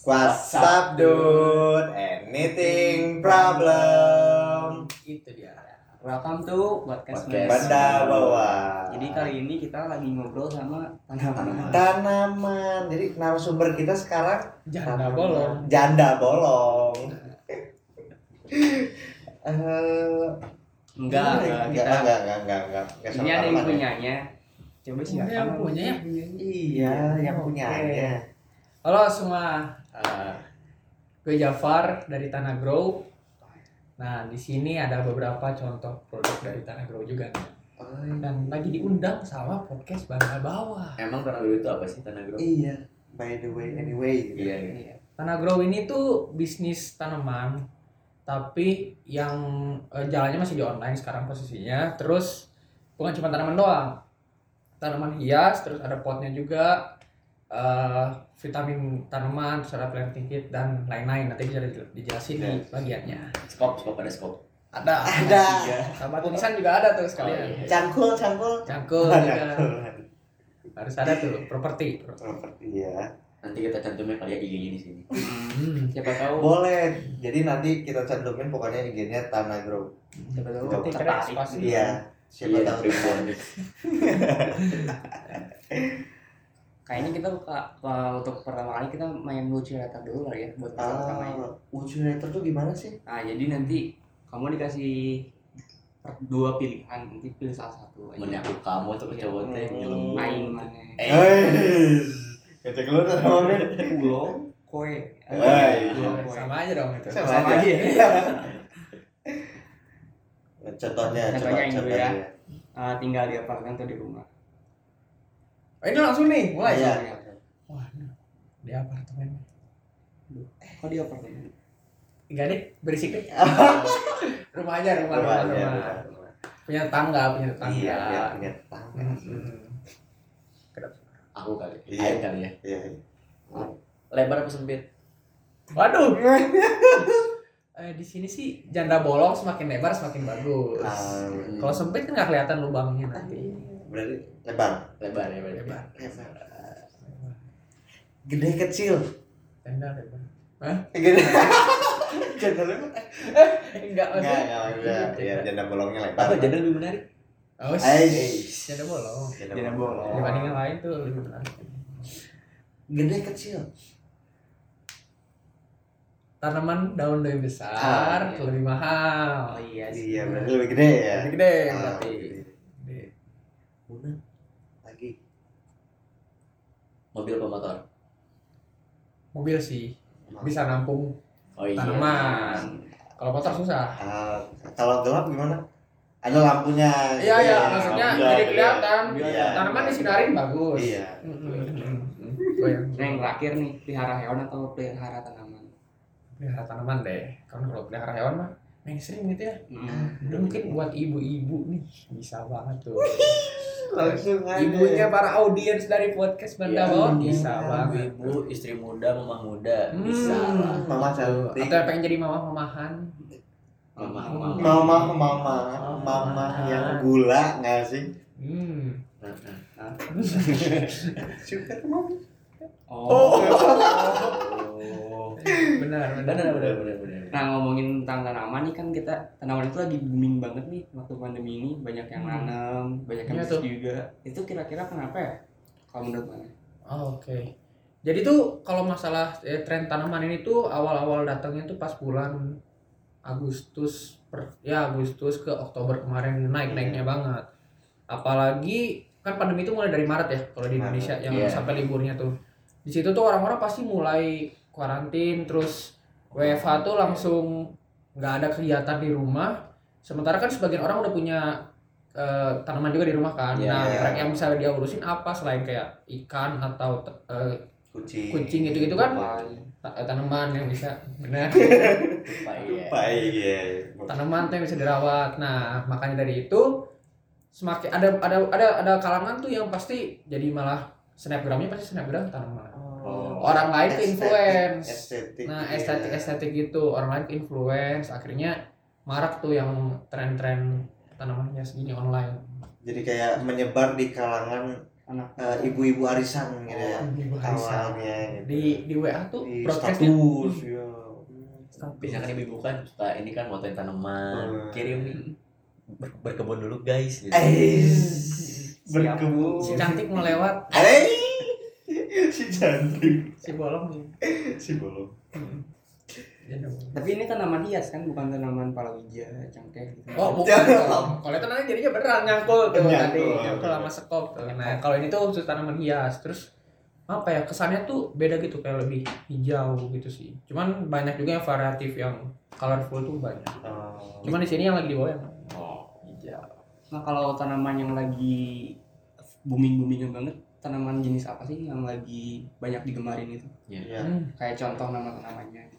What's up dude? Anything problem? itu dia welcome to podcast Podcast. Banda bawah. jadi kali ini kita lagi ngobrol sama tanaman tanaman. Jadi narasumber kita sekarang Janda tanaman. bolong. Janda bolong. Eh, enggak enggak, enggak enggak, kita enggak, enggak, enggak, enggak, enggak ini ada yang ya? punyanya coba sih yang punya ya? Iya, yang punyanya. Halo semua, Eh, gue Jafar dari Tanah Grow. Nah di sini ada beberapa contoh produk dari Tanah Grow juga nih. Oh, Dan lagi diundang sama podcast Banda Bawah. Emang tanah dulu itu apa sih tanah grow? Iya. By the way, anyway. gitu. Iya, iya. Tanah Grow ini tuh bisnis tanaman, tapi yang eh, jalannya masih di online sekarang posisinya. Terus bukan cuma tanaman doang, tanaman hias, terus ada potnya juga, eh, vitamin tanaman, ada planting kit dan lain-lain. Nanti bisa di- dijelasin di bagiannya. Skop, skop ada skop. Ada, Ada. Sama tulisan juga ada tuh Oh, sekalian. iya. Cangkul, cangkul. Cangkul juga. Harus ada tuh properti. Iya. Nanti kita cantumin kali ya IG-nya di sini. Hmm. siapa tahu Boleh. Jadi nanti kita cantumin pokoknya IG-nya Tanah Grow. siapa tahu Ketik tertarik. Iya. Siapa Iya, tahu. kayaknya kita ka- ka- untuk pertama kali kita main lucu letter dulu lah ya buat Ah, Ucinator tuh gimana sih? nah jadi nanti kamu dikasih dua pilihan nanti pilih salah satu aja Mana aku kamu tuh cowok teh nyelem. main mana Eh. Lu tuh sama pulau kue. Sama aja dong itu. Sama Sama aja. aja. Contohnya, coba Contohnya dulu ya. contohnya. Ah, tinggal di apartemen atau di rumah Oh, ini langsung nih, mulai. Iya. Wah, di apartemen. kok di apartemen Enggak deh, berisik deh. rumah aja, rumah, rumah, Rumah, rumah. iya, rumah. Punya tangga, punya tangga. Iya, biar punya tetangga. Hmm. Aku kali. Iya. Aing kali ya. Iya. Lebar apa sempit? Waduh. eh, di sini sih janda bolong semakin lebar semakin bagus. Ah, Kalau sempit kan nggak kelihatan lubangnya nanti. Berarti lebar. Lebar ya, lebar. Lebar. Lebar. Gede kecil. Janda lebar. Gede. Janda lebar. Enggak, Enggak, enggak, enggak. Ya, janda bolongnya lebar. Apa jadi lebih menarik? Oh, Aish. janda bolong. Janda bolong. Dibanding yang lain tuh lebih menarik. Gede kecil. Tanaman daun lebih Ah, besar, iya. lebih mahal. oh iya Iya, berarti lebih gede ya. Lebih gede Ah, berarti. gede. Gede. Una lagi. Mobil apa motor? Mobil sih bisa nampung Oh iya. tanaman. Kalau motor susah. Ah, kalau gelap gimana? Ada lampunya. Iya iya, ya. maksudnya Iya, jadi iya. kelihatan. Iya. Tanaman disinarin bagus. Iya. Yang terakhir nih pelihara hewan atau pelihara tanaman Pelihara tanaman deh. Kan kalau pelihara hewan mah mainstream gitu ya. Hmm. Udah mungkin buat ibu-ibu nih bisa banget tuh. Langsung aja. Ibunya para audiens dari podcast Banda Iya, Bawah iya. bisa banget. Ibu, istri muda, mamah muda, Hmm. bisa lah. Mama cantik. Atau yang pengen jadi mama mamahan. mama mama Mama, mama, mama yang gula nggak sih? Hmm. Suka mama. oh, Oh. Benar, Benar, benar. benar, benar, benar. nah ngomongin tentang tanaman nih kan kita tanaman itu lagi booming banget nih waktu pandemi ini banyak yang Hmm. nanam banyak yang Iya bisnis tuh. juga itu kira-kira kenapa ya kalau menurut mana Oh, Oke. Jadi tuh kalau masalah eh, tren tanaman ini tuh awal-awal datangnya tuh pas bulan Agustus per, ya Agustus ke Oktober kemarin naik-naiknya banget. Apalagi kan pandemi itu mulai dari Maret ya kalau di Maret, Indonesia yang iya. sampai liburnya tuh. Di situ tuh orang-orang pasti mulai kuarantin terus WFH tuh langsung nggak ada kegiatan di rumah. Sementara kan sebagian orang udah punya eh, tanaman juga di rumah kan. Iya, nah, iya. mereka yang bisa dia urusin apa selain kayak ikan atau eh, Kucing. kucing gitu-gitu kan Tupai. ta- tanaman yang bisa benar Lupa ya. Baik ya. tanaman tuh yang bisa dirawat nah makanya dari itu semakin ada ada ada ada kalangan tuh yang pasti jadi malah snapgramnya pasti snapgram tanaman Oh. Orang lain ke Estetik, influence. Estetik. nah iya. estetik estetik gitu orang lain ke influence akhirnya marak tuh yang tren-tren tanamannya segini online Jadi kayak menyebar di kalangan anak eh, ibu-ibu arisan gitu ya Ibu arisan. awalnya gitu. di di WA tuh di broadcastnya status ya Biasanya kan ibu kan suka ini kan motoin tanaman, Hmm. kirim nih ber- berkebun dulu guys gitu. Eh, si cantik melewat eh, si cantik, si bolong nih si bolong. tapi ini tanaman hias kan bukan tanaman palawija cengkeh gitu Oh bukan. Kalau itu nanti jadinya beneran nyangkul tuh tadi nyangkul sama sekop tuh. Nah kalau ini tuh khusus tanaman hias. Terus apa ya kesannya tuh beda gitu kayak lebih hijau gitu sih. Cuman banyak juga yang variatif yang colorful tuh banyak. Oh. Cuman di sini yang lagi dibawa yang Oh. hijau. nah kalau tanaman yang lagi booming booming banget tanaman jenis apa sih yang lagi banyak digemarin itu ya Hmm, kayak contoh nama tanamannya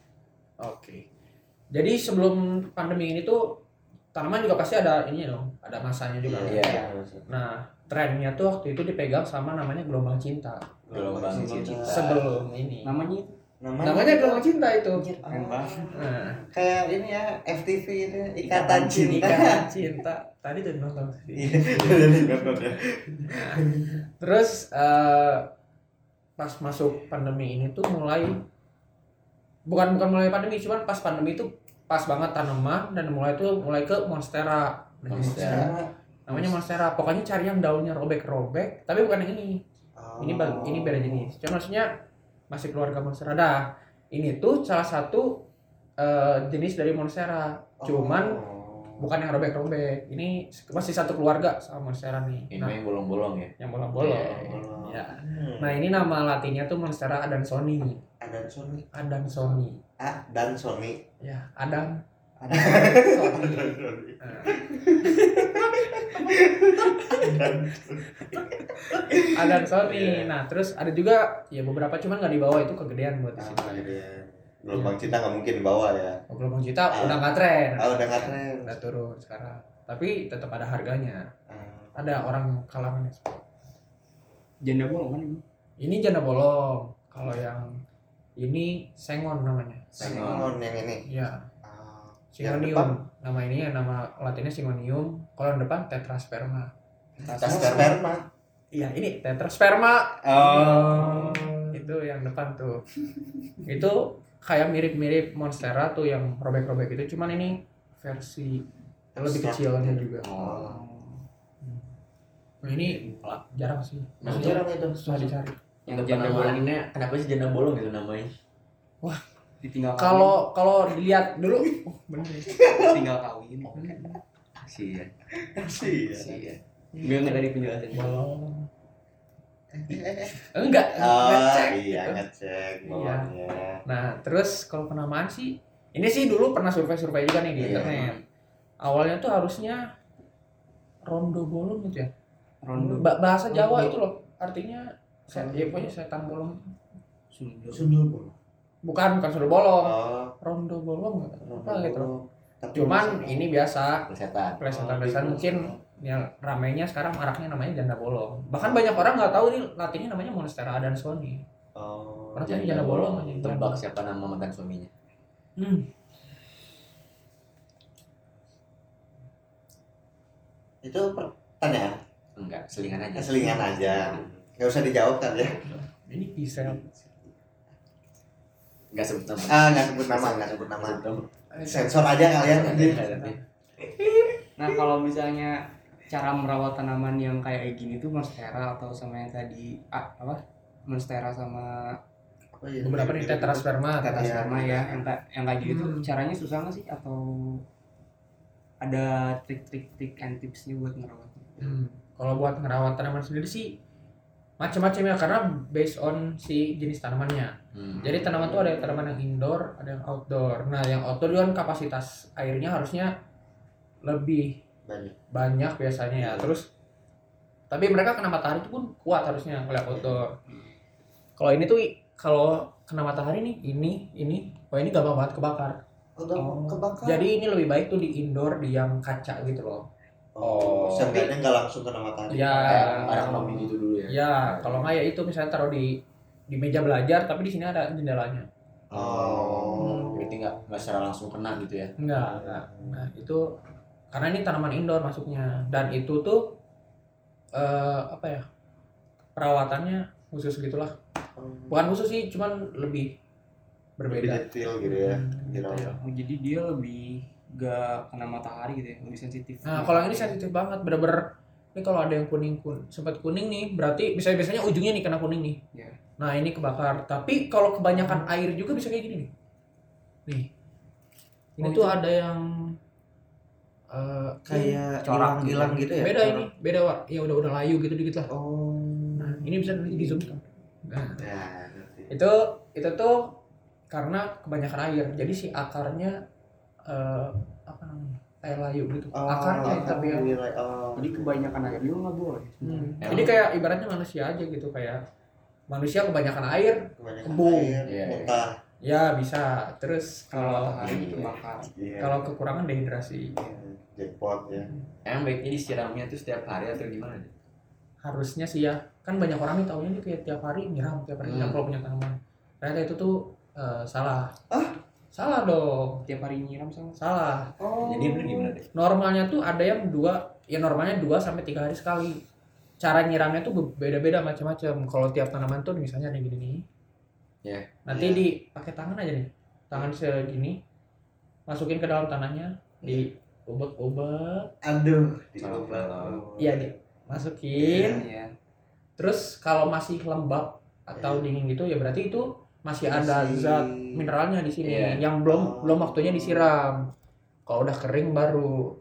Oke. Jadi sebelum pandemi ini tuh tanaman juga pasti ada ini dong, ada masanya juga. Iya. Nah trennya tuh waktu itu dipegang sama namanya gelombang cinta. Gelombang cinta. Sebelum ini. namanya itu namanya, Namanya gelombang cinta itu. Keren banget Nah, kayak ini ya FTV itu ikatan cinta Ikatan cinta. Tadi tuh nonton sih. Iya, dari nonton ya. Nah, terus eh, pas masuk pandemi ini tuh mulai bukan bukan mulai pandemi, cuman pas pandemi itu pas banget tanaman dan mulai tuh mulai ke monstera. Monstera. Namanya monstera. Pokoknya cari yang daunnya robek-robek, tapi bukan yang ini. Oh. Ini bag- ini beda jenis. Cuma maksudnya masih keluarga monstera. Dah, ini tuh salah satu eh, jenis dari monstera. Cuman Oh. Bukan yang robek-robek. Ini masih satu keluarga sama monstera nih. Ini mah yang bolong-bolong ya. yang bolong-bolong. Bolong. Ya. Hmm. Nah ini nama latinnya tuh Monstera adansoni. Adam Sony Adansoni. ah dan Sony Ya, Adam. ada Sony. Nah, dan Adansoni. Iya. Nah terus ada juga ya beberapa cuman nggak dibawa itu kegedean buat di sini. Gelombang cinta nggak mungkin bawa ya Oh, Gelombang Cita Ah. udah nggak tren. ah udah nggak tren Udah turun sekarang. Tapi tetap ada harganya. Ah. Ada orang kalangan janda bolong kan ini Ini janda bolong. Kalau yang ini sengon namanya. Sengon yang ini Ya, Ah, yang depan Singonium. Nama ini ya nama latinnya Singonium. Kalau yang depan Tetrasperma. tas sperma Iya, ini tetrasperma. oh Itu yang depan tuh. itu kayak mirip-mirip Monstera tuh yang robek-robek itu, cuman ini versi yang lebih kecilnya juga. oh Nah, ini jarang sih. Maksudnya jarang itu susah dicari. yang Untuk janda bolong penamaannya kenapa sih janda bolong gitu namanya? ditinggal kawin. Kalau kalau dilihat dulu, oh, bener. ya. tinggal kawin Sih ya. sih. Sih ya. gue nggak dari penjelasan Bolong. Enggak, oh ngecek iya gitu. ngecek Iya. Nah, terus kalau penamaan sih, ini sih dulu pernah survei-survei juga nih di Iya. internet. Awalnya tuh harusnya rondo bolong gitu ya. rondo Ba- bahasa Jawa Rondo. itu loh, artinya set, ya pokoknya setan bolong. sundul sundul bolong Bukan bukan suruh bolong, oh rondo bolong apa gitu. Tapi Cuman ini biasa, Plesetan. plesetan-plesetan mungkin yang ramainya sekarang maraknya namanya janda bolong. Bahkan banyak orang nggak tahu ini latinnya namanya Monstera adansoni. oh Orang tadi janda bolong aja. Tebak siapa nama mantan suaminya? Hmm. itu pertanyaan Enggak, selingan aja. selingan aja nggak usah dijawab kan ya Ini kisah. Enggak sebut nama. ah nggak sebut nama nggak sebut nama sensor aja kalian nanti Nggak, nanti. nah kalau misalnya cara merawat tanaman yang kayak gini tuh monstera atau sama yang tadi ah, apa monstera sama Oh, iya. Beberapa nih tetrasperma. tetrasperma ya yang kayak yang kayak gitu tuh Hmm. caranya susah nggak sih atau ada trik-trik trik and tipsnya buat merawatnya Hmm. Kalau buat ngerawat tanaman sendiri sih macam-macam ya karena based on si jenis tanamannya. Hmm. Jadi tanaman tuh ada yang tanaman yang indoor, ada yang outdoor. Nah, yang outdoor kan kapasitas airnya harusnya lebih banyak banyak biasanya ya. Terus tapi mereka kena matahari itu pun kuat harusnya kalau yang outdoor. Kalau ini tuh kalau kena matahari nih, ini ini oh ini gampang banget kebakar. oh, Oh. kebakar Jadi ini lebih baik tuh di indoor di yang kaca gitu loh. oh seenggaknya nggak langsung kena matahari Ya. Anak nomi gitu dulu ya. Ya, kalau nggak ya itu misalnya taruh di di meja belajar tapi di sini ada jendelanya. oh Berarti nggak nggak secara langsung kena gitu ya? Enggak, enggak. Nah, itu karena ini tanaman indoor masuknya dan itu tuh eh apa ya? perawatannya khusus gitulah bukan khusus sih cuman lebih lebih berbeda detail gitu ya Hmm, gitu. ya. Oh, jadi dia lebih gak kena matahari gitu ya lebih sensitif Nah, kalau yang ini sensitif banget, bener-bener ini kalau ada yang kuning kun sempat kuning nih, berarti bisa biasanya ujungnya nih kena kuning nih. Iya. Nah, ini kebakar. Tapi kalau kebanyakan air juga bisa kayak gini nih. Nih. Ini Oh, tuh itu- ada yang eh, kayak Corak hilang gitu. gitu ya beda corak. ini, beda Wak. Ya udah udah layu gitu dikit lah. oh Nah, ini bisa di zoom kan. Nah, ya itu itu tuh karena kebanyakan air. Jadi si akarnya eh, apa namanya? Air layu gitu. Oh, akarnya tapi ya. wilayah- oh. jadi kebanyakan air juga nggak boleh Hmm. Jadi kayak ibaratnya manusia aja gitu kayak manusia kebanyakan air kebanyakan Kembung. air Iya, iya. muntah ya bisa. Terus kalau kalau matahari kebakar Iya. kalau kekurangan dehidrasi Iya, jackpot ya Emang baiknya disiramnya tuh setiap hari atau gimana? harusnya sih ya kan banyak orang nih taunya nih kayak tiap hari nyiram tiap hari nyiram Hmm. kalau punya tanaman. Ternyata itu tuh eh, salah. Ah? Salah dong. tiap hari nyiram sama Salah. oh Jadi bener gimana deh? Normalnya tuh ada yang dua ya normalnya dua sampai tiga hari sekali. Cara nyiramnya tuh beda-beda macam-macam. Kalau tiap tanaman tuh misalnya ada yang gini nih. Ya. Nanti Iya. dipakai tangan aja nih. Tangan segini. Masukin ke dalam tanahnya, di ubek-ubek. aduh Kalau- dicoba kalau- Iya, masukin. ya Terus kalau masih lembab atau Iya. dingin gitu ya berarti itu masih ada Masih- zat mineralnya di sini Iya. yang belum Oh. belum waktunya disiram. Kalau udah kering baru.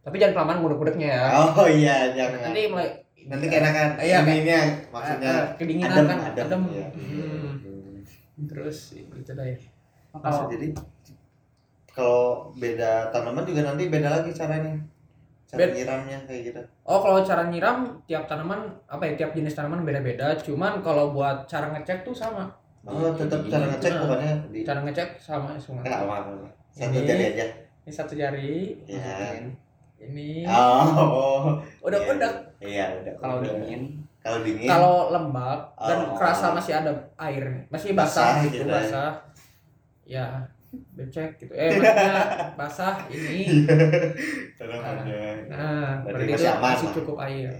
Tapi jangan kelamaan gudeg-gudegnya ya. oh iya jangan Nanti mulai nanti keenakan Iya, ininya maksudnya eh, kedinginan adem kan adem, adem. Iya. Hmm. Terus gitu deh. Masa kalau jadi kalau beda tanaman juga nanti beda lagi caranya cara Bed- nyiramnya kayak gitu Oh kalau cara nyiram tiap tanaman apa ya tiap jenis tanaman beda-beda. Cuman kalau buat cara ngecek tuh sama. oh tetap cara ngecek Nah. bukannya di Cara ngecek sama semua. apa apa satu Ini- jari aja Ini satu jari, ya ini oh udah iya. udah. iya udah kalau dingin kalau dingin Kalau lembab dan Oh. kerasa masih ada air, masih basah, Basah gitu, gitu ya. basah. Ya, becek gitu. Eh, maksudnya basah ini. tanamannya Nah, Berarti berarti masih itu aman masih cukup air.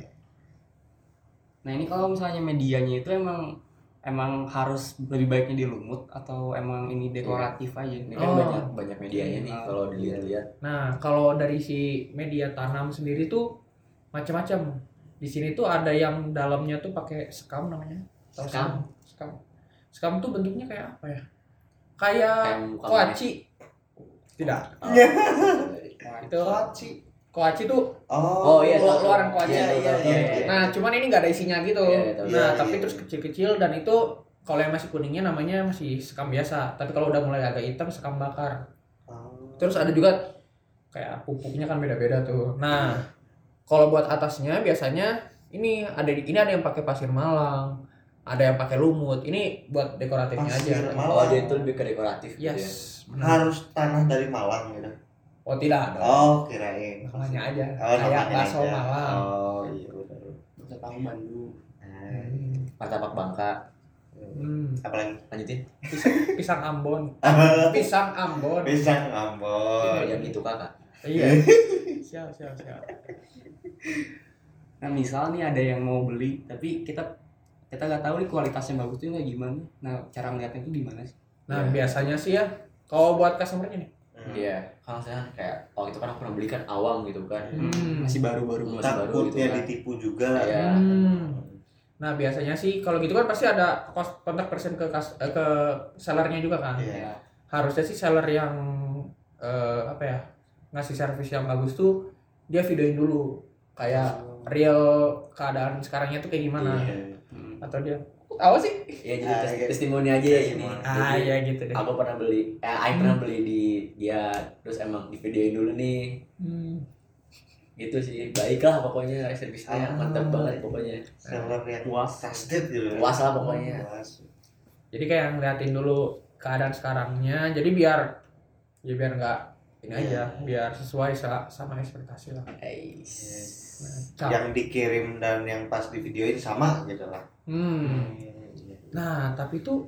nah ini kalau misalnya medianya itu emang emang harus lebih baiknya di lumut atau emang ini dekoratif aja Ini Oh. kan banyak banyak medianya nih Ah. kalau dilihat-lihat. Nah, kalau dari si media tanam sendiri tuh macam-macam. Di sini tuh ada yang dalamnya tuh pakai sekam namanya. Sekam? Sekam. Sekam tuh bentuknya kayak apa ya? Kayak koaci. Tidak. Oh, Wah, Itu Koaci. koaci tuh oh Oh, iya, lu- luaran koaci. Iya, iya, iya, iya. Nah, cuman ini nggak ada isinya gitu. Iya, iya, tahu. nah, Iya, tapi iya. terus kecil-kecil dan itu kalau yang masih kuningnya namanya masih sekam biasa. Tapi kalau udah mulai agak hitam sekam bakar. Oh. Terus ada juga kayak pupuknya kan beda-beda tuh. Nah, kalau buat atasnya biasanya ini ada di- ini ada yang pakai pasir malang, ada yang pakai lumut. Ini buat dekoratifnya Pasir aja. malang. Oh, dia itu lebih ke dekoratif gitu ya. Yes. benar. harus tanah dari Malang gitu Oh, tidak dong. oh kirain Namanya aja. oh, Kayak bakso aja. Malang. oh iya benar bisa tahu Bandung Hmm. Martabak Bangka. Hmm. apalagi Lanjutin. Pisang Ambon. Pisang Ambon. pisang Ambon yang itu kakak. Iya. Siap, siap, siap. nah misal nih ada yang mau beli tapi kita kita nggak tahu nih kualitasnya bagus tuh kayak gimana nah cara melihatnya itu gimana sih Nah, Iya. biasanya sih ya kalau buat customernya nih. Hmm. Iya. Kalau saya kayak waktu itu kan aku pernah beli kan awam gitu kan. Hmm. masih baru-baru Masih baru gitu kan. ditipu juga Iya. Hmm. Nah, biasanya sih kalau gitu kan pasti ada kos- kontak person ke kas- eh, ke sellernya juga kan. Iya. Harusnya sih seller yang eh, apa ya ngasih servis yang bagus tuh dia videoin dulu kayak real keadaan sekarangnya tuh kayak gimana Iya. Hmm. atau dia "Kok tahu sih Iya jadi Ah, tes- iya. testimoni aja ya ini. Ah Jadi, ya gitu deh Aku pernah beli, eh, Aing pernah beli di dia, terus emang di videoin dulu nih, Hmm. gitu sih. Baiklah pokoknya servisnya Ah. mantap banget pokoknya. seller yang Puas. trusted gitu Puas lah pokoknya. Puas. jadi kayak ngeliatin dulu keadaan sekarangnya jadi biar ya biar nggak ini aja biar sesuai sa- sama ekspektasi lah Ais. nah, yang dikirim dan yang pas di videoin sama gitu lah hmm. Iya. Nah, tapi tuh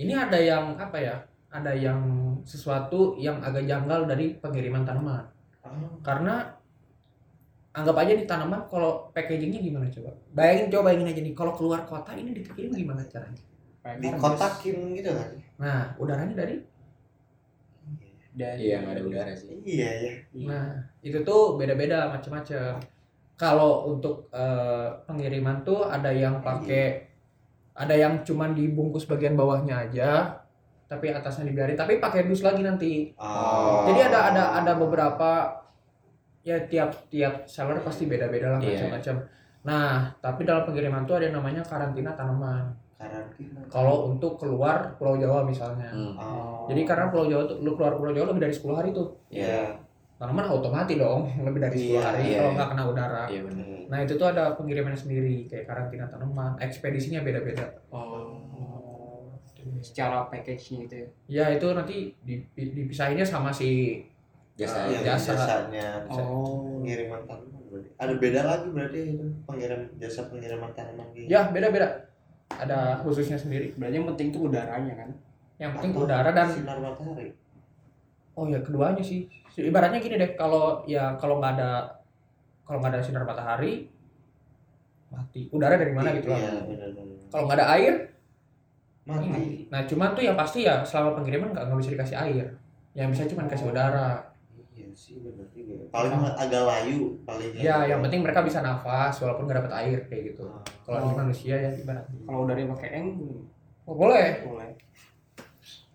ini ada yang apa ya? Ada yang sesuatu yang agak janggal dari pengiriman tanaman. Oh. Karena anggap aja nih tanaman kalau packagingnya gimana coba bayangin coba bayangin aja nih kalau keluar kota ini dikirim gimana caranya Dikotakin gitu kan? nah udaranya dari dan Iya nggak ada udara sih. Iya ya. nah itu tuh beda-beda macam-macam kalau untuk eh, pengiriman tuh ada yang pakai ada yang cuman dibungkus bagian bawahnya aja tapi atasnya dibiarin tapi pakai dus lagi nanti Oh. Jadi ada ada ada beberapa ya tiap tiap seller pasti beda-beda lah Iya. macam-macam. Nah, tapi dalam pengiriman tuh ada yang namanya karantina tanaman. Karantina. Kalau untuk keluar Pulau Jawa misalnya. Hmm. Oh. Jadi karena Pulau Jawa tuh lu keluar Pulau Jawa lebih dari 10 hari tuh. Iya. Tanaman otomatis dong lebih dari 10 Iya, hari iya, kalau iya. nggak kena udara. Iya benar. Hmm. Nah, itu tuh ada pengirimannya sendiri kayak karantina tanaman, ekspedisinya beda-beda. oh secara package-nya itu ya Ya itu nanti di- di- dipisahinnya sama si Jasa. Yang jasa. jasanya oh pengiriman tanaman berarti. Ada beda lagi berarti itu pengirim jasa pengiriman tanaman gitu. ya beda-beda. Ada khususnya sendiri. berarti yang penting tuh udaranya kan Yang penting Atau udara dan sinar matahari. Oh ya keduanya sih. Ibaratnya gini deh, kalau ya kalau nggak ada kalau nggak ada sinar matahari mati. Udara dari mana gitu Iya. Kalau nggak ada air, Mati. mati. Nah cuman tuh yang pasti ya selama pengiriman nggak nggak bisa dikasih air. Yang bisa cuma kasih udara. Iya sih benar juga. Paling agak layu paling. Ya yang penting mereka bisa nafas walaupun nggak dapat air kayak gitu. Ah. Kalau di manusia ya ibaratnya. kalau udaranya pakai eng Oh, boleh. boleh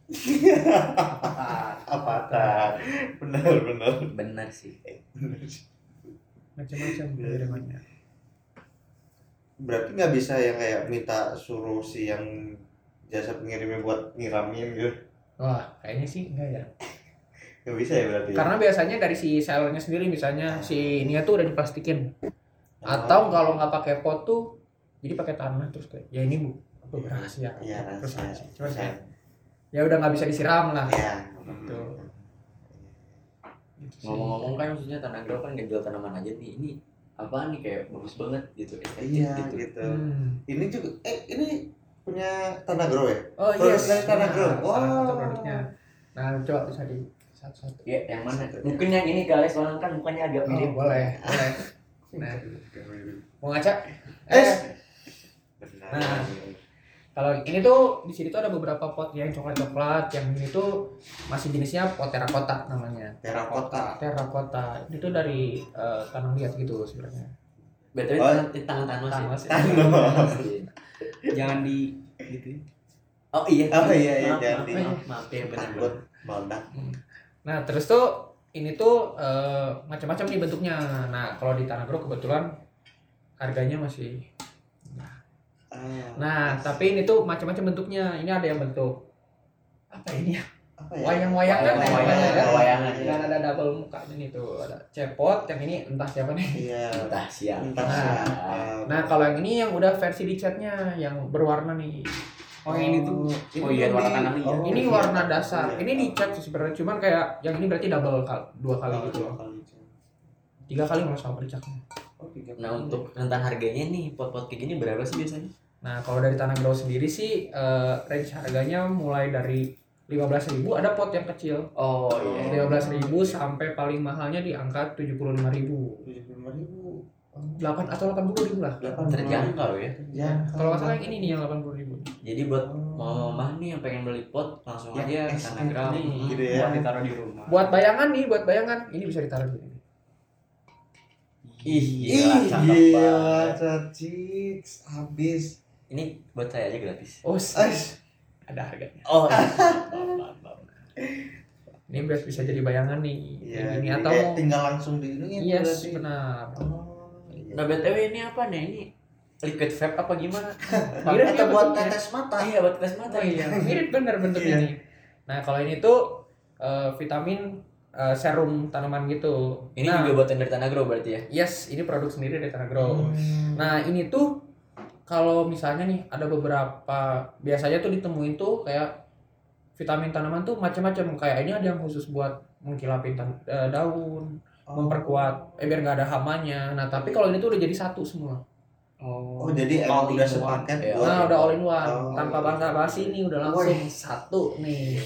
apa tak? Benar benar. Benar sih. Macam-macam pengirimannya. Berarti nggak bisa yang kayak minta suruh si yang jasa pengirimnya buat ngiramin gitu. Wah kayaknya sih enggak ya. Nggak bisa ya berarti. Karena biasanya dari si sellernya sendiri misalnya si ini tuh udah diplastikin. Atau kalau nggak pakai pot tuh jadi pakai tanah terus kayak ya ini bu apa rahasia Iya terus rahasia. cuma kayak ya udah nggak bisa disiram lah Iya. Gitu. Gitu sih. Ngomong-ngomong kan maksudnya tanah grow kan ngejual tanaman aja nih. Ini apa nih kayak bagus banget gitu. estetik Iya gitu. gitu. Hmm. Ini juga eh ini punya Tanah Grow ya? oh Produk yes dari Tanah Grow. Nah, Wow. produknya nah coba bisa di satu-satu Ya, yang mana? Mungkin yang ini kali soalnya kan mukanya agak oh, mirip. boleh boleh nah mau ngaca Eh. eh Benar. Nah. kalau ini tuh di sini tuh ada beberapa pot yang coklat coklat yang ini tuh masih jenisnya pot terakota namanya Terakota. terakota itu tuh dari eh, tanah liat gitu sebenarnya BTW Oh. tangan tangan tangan Tangan sih. sih. jangan di gitu ya. Oh iya. Oh, iya, iya, maaf, jangan maaf, di- maaf, maaf, ya benar Takut meledak. Nah, terus tuh ini tuh eh, macam-macam nih bentuknya. Nah, kalau di Tanah Grow kebetulan harganya masih. Ah, Nah, tapi ini tuh macam-macam bentuknya. Ini ada yang bentuk apa ini ya? apa ya? Wayang-wayangan Wayang-. Dan ada double mukanya nih tuh. Ada cepot, yang ini entah siapa nih. Iya. Entah siapa. Entah Nah. siapa. Nah, kalau yang ini yang udah versi dicatnya yang berwarna nih. Oh ini tuh Ini oh iya warna tanah liat oh, ini iya. warna dasar. Iya. Ini dicat sih sebenarnya, cuman kayak yang ini berarti double kali, dua kali Oh, gitu. dua kali. Tiga kali nggak sama dicatnya. Oh, tiga Nah untuk rentan harganya nih pot-pot kayak gini berapa sih biasanya? Nah, kalau dari Tanah Grow sendiri sih eh, range harganya mulai dari 15.000 ada pot yang kecil. Oh iya. 15.000 sampai paling mahalnya di angka 75.000. tujuh puluh lima ribu. 8 atau 80.000 lah. Delapan Terjangkau ya. Terjangkau. Kalau nggak salah yang ini nih yang 80.000. Jadi buat mama nih yang pengen beli pot langsung Ya, aja es tanah gram. ini. Gitu ya. buat ditaruh di rumah Buat bayangan nih, buat bayangan ini bisa ditaruh di sini. Ih, gila, cakep gila, banget. cacik, habis. Ini buat saya aja gratis. Oh, Ais, ada harganya. Oh, Ini biar bisa jadi bayangan nih. Iya, gini jadi atau tinggal langsung di ini ya Yes, berarti. benar. Oh, iya. Nah btw ini apa nih? Ini liquid vape apa gimana? Mirip Atau ya buat tetes mata. Iya buat tes mata. Oh iya, mirip bener bentuknya Iya. nih. Nah, kalau ini tuh eh, vitamin eh, serum tanaman gitu. Ini nah, juga buatan dari tanah grow berarti ya? Yes, ini produk sendiri dari Tanah Grow. Hmm. Nah, ini tuh kalau misalnya nih ada beberapa biasanya tuh ditemuin tuh kayak vitamin tanaman tuh macam-macam kayak ini ada yang khusus buat mengkilapin eh, daun, Oh. memperkuat eh biar nggak ada hamanya. Nah, tapi kalau ini tuh udah jadi satu semua. oh, Oh, jadi emang All udah sepaket Iya. buat Nah, udah all in one Oh. tanpa bangsa basi nih udah langsung satu nih.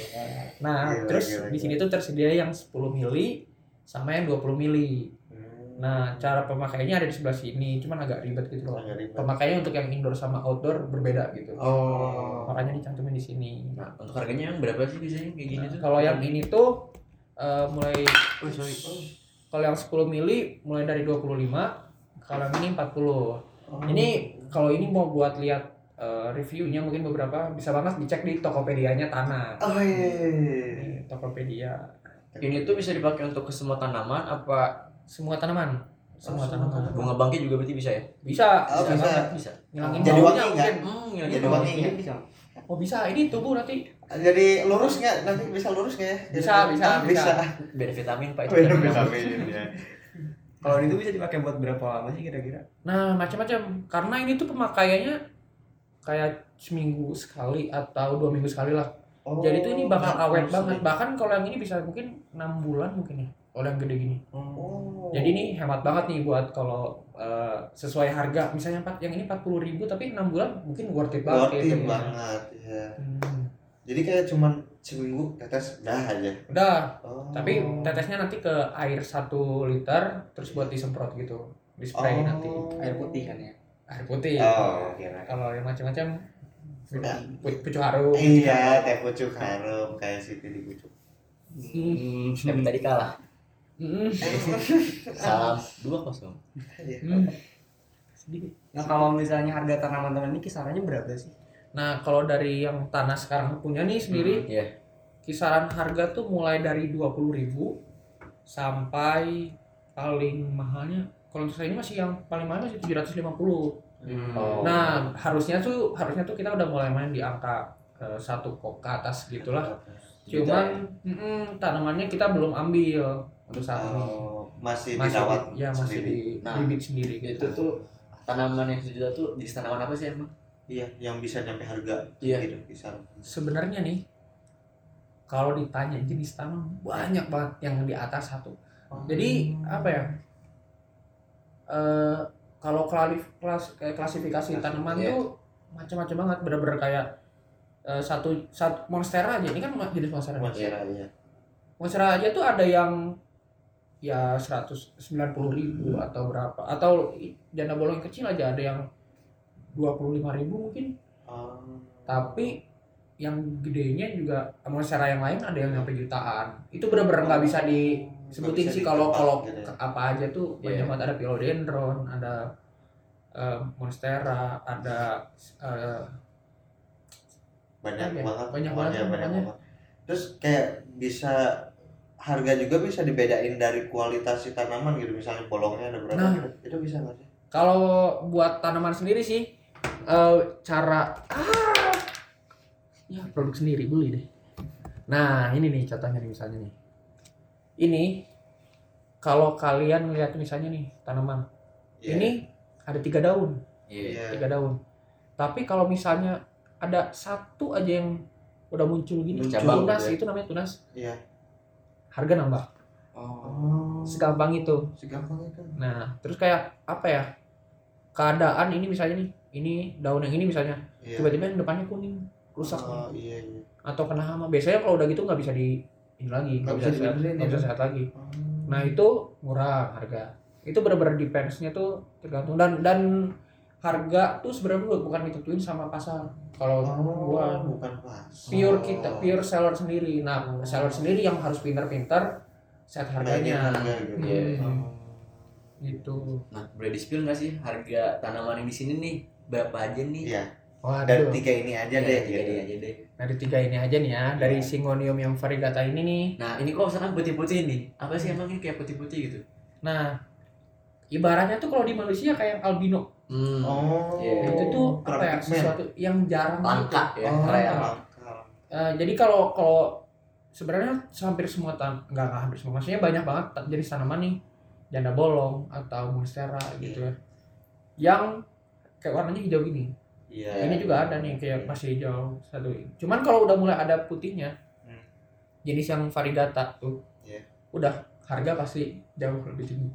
Nah, Gila, terus gila, di gila. sini tuh tersedia yang 10 mili sama yang 20 mili. Hmm. Nah, cara pemakaiannya ada di sebelah sini, cuman agak ribet gitu loh. Ribet. Pemakaiannya untuk yang indoor sama outdoor berbeda gitu. Oh. Makanya dicantumin di sini. Nah, untuk harganya yang berapa sih biasanya kayak gini Nah, tuh? kalau yang ini tuh eh, mulai Oh, sorry. Kalau yang 10 mili mulai dari 25, kalau yang ini 40. Oh. Ini kalau ini mau buat lihat eh, reviewnya mungkin beberapa bisa banget dicek di Tokopedia-nya Tanah. Oh iya. Ini Tokopedia. Ini tuh bisa dipakai untuk ke semua tanaman apa Semua tanaman. Semua Oh, tanaman. tanaman. bunga bangkit juga berarti bisa ya? Bisa, Oh, bisa, bisa. banget. Bisa. Ngilangin Jadi wangi nggak? mungkin. Hmm, Jadi wangi Ini nggak? bisa. Oh bisa, ini tubuh nanti. Jadi lurus nggak? Nanti bisa lurus nggak ya? Bisa, bisa, Ah, bisa. Biar vitamin Pak itu. Beda vitamin ya. Kalau itu bisa dipakai buat berapa lama sih kira-kira? Nah, macam-macam. Karena ini tuh pemakaiannya kayak seminggu sekali atau dua minggu sekali lah. Oh, Jadi tuh ini bakal nah, awet banget. Bahkan kalau yang ini bisa mungkin enam bulan mungkin ya. Kalau yang gede gini. Oh. Jadi ini hemat banget nih buat kalau eh, sesuai harga. Misalnya empat yang ini 40.000 ribu tapi enam bulan mungkin worth it banget. worth it hitungnya. banget ya. Hmm. Jadi kayak cuman seminggu tetes dah aja. Udah, Oh. tapi tetesnya nanti ke air satu liter terus buat disemprot gitu. Di spray Oh. nanti. Air putih kan ya. Air putih. Oh, kira. Kalau yang macam-macam Udah. pu- pucuk harum. Iya, teh pucuk harum kayak Siti di pucuk. Hmm, tapi tadi kalah. Hmm. Salam dua kosong. Hmm. Sedikit. Nah kalau misalnya harga tanaman-tanaman ini kisarannya berapa sih? Nah, kalau dari yang tanah sekarang punya nih sendiri, Iya. kisaran harga tuh mulai dari 20.000 sampai paling mahalnya kalau saya ini masih yang paling mahal masih 750. Hmm. Oh. Nah, harusnya tuh harusnya tuh kita udah mulai main di angka eh, satu kok ke atas gitulah. Cuman mm-mm, tanamannya kita belum ambil untuk saat ini. Oh, masih, Masih dirawat ya masih sendiri. di Nah, bibit sendiri Itu gitu. tuh tanaman yang sejuta tuh di tanaman apa sih emang? Iya, yang bisa nyampe harga Iya. gitu bisa. Sebenarnya nih kalau ditanya jenis tanaman banyak banget yang di atas satu. Jadi apa ya? Eh kalau klalif, kelas kayak klasifikasi Klasi- tanaman iya. tuh macam-macam banget, bener-bener kayak eh, satu satu monstera aja. Ini kan jenis monstera. Monstera ya. Monstera aja tuh ada yang ya 190 ribu atau berapa atau janda bolong yang kecil aja ada yang 25 ribu mungkin Oh. tapi yang gedenya juga monstera yang lain ada yang sampai jutaan itu bener-bener nggak bisa disebutin bisa sih kalau kalau gitu ya. apa aja tuh Iya. banyak banget ada philodendron ada eh, monstera ada eh, banyak Banyak, banget banyak banget, banyak banyak. banget terus kayak bisa harga juga bisa dibedain dari kualitas si tanaman gitu misalnya bolongnya ada berapa Nah. gitu. itu bisa nggak sih Kalau buat tanaman sendiri sih eh, cara ah, ya produk sendiri beli deh. Nah ini nih contohnya nih misalnya nih. Ini kalau kalian lihat misalnya nih tanaman Iya. ini ada tiga daun, Iya. Iya. tiga daun. Tapi kalau misalnya ada satu aja yang udah muncul gini, Bercabang tunas gitu ya. itu namanya tunas, iya harga nambah. oh Segampang itu. segampang itu Nah terus kayak apa ya? Keadaan ini misalnya nih, ini daun yang ini misalnya iya tiba-tiba yang depannya kuning rusak oh, iya iya atau kena hama biasanya kalau udah gitu nggak bisa di ini lagi nggak bisa bisa sehat nggak ya, bisa Bang? sehat lagi Oh. nah itu murah harga itu benar-benar depends-nya tuh tergantung dan dan harga tuh sebenarnya bu- bukan ditentuin sama pasar kalau oh, gua bukan pas pure kita pure seller sendiri nah seller sendiri yang harus pintar-pintar set harganya harga gitu. Iya. Hmm, Oh. gitu Nah, boleh di spill nggak sih harga tanaman yang di sini nih berapa aja nih? iya dari waduh tiga ini aja Iya, deh tiga gitu. deh aja deh. dari tiga ini aja nih ya dari singonium yang variegata ini nih Nah, ini kok misalkan putih-putih nih. Apa sih emangnya kayak putih-putih gitu? nah ibaratnya tuh kalau di manusia kayak albino Hmm. oh Iya. itu tuh apa ya sesuatu yang jarang gitu. Langka ya, oh, langka. Eh, jadi kalau kalau sebenarnya hampir semua tan enggak enggak hampir semua maksudnya banyak banget jenis tanaman nih janda bolong atau monstera gitu ya yang kayak warnanya hijau gini iya ini juga ada nih kayak masih hijau satu cuman kalau udah mulai ada putihnya Hmm. jenis yang variegata tuh Iya. udah harga pasti jauh lebih tinggi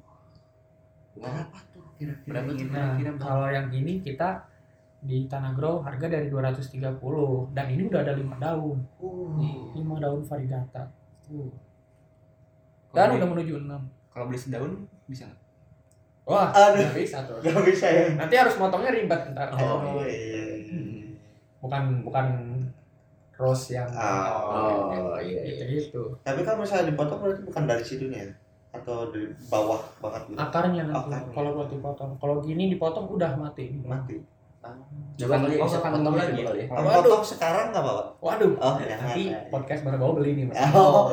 berapa tuh kira-kira? Nah, Kira-kira kalau yang ini kita di Tanah Grow harga dari 230 dan ini udah ada lima daun, uh, lima daun variegata. Kalau Dan beli- udah menuju 6. Kalau beli sedaun bisa nggak? Wah, Aduh. nggak bisa tuh. Gak bisa ya. Nanti harus motongnya ribet ntar. Oh, iya. Bukan bukan rose yang Oh, Oh, iya, gitu iya. gitu. Tapi kalau misalnya dipotong berarti bukan dari situnya ya? Atau dari bawah banget gitu? Akarnya nanti Akarnya. kalau buat dipotong. Kalau gini dipotong udah mati. Mati. Coba kali Oh, bisa bukan potong lagi ya? kali ya. Kalau Waduh. potong sekarang nggak apa-apa? Waduh. Oh, Nanti jangan. podcast baru bawa beli nih. Mas. Oh,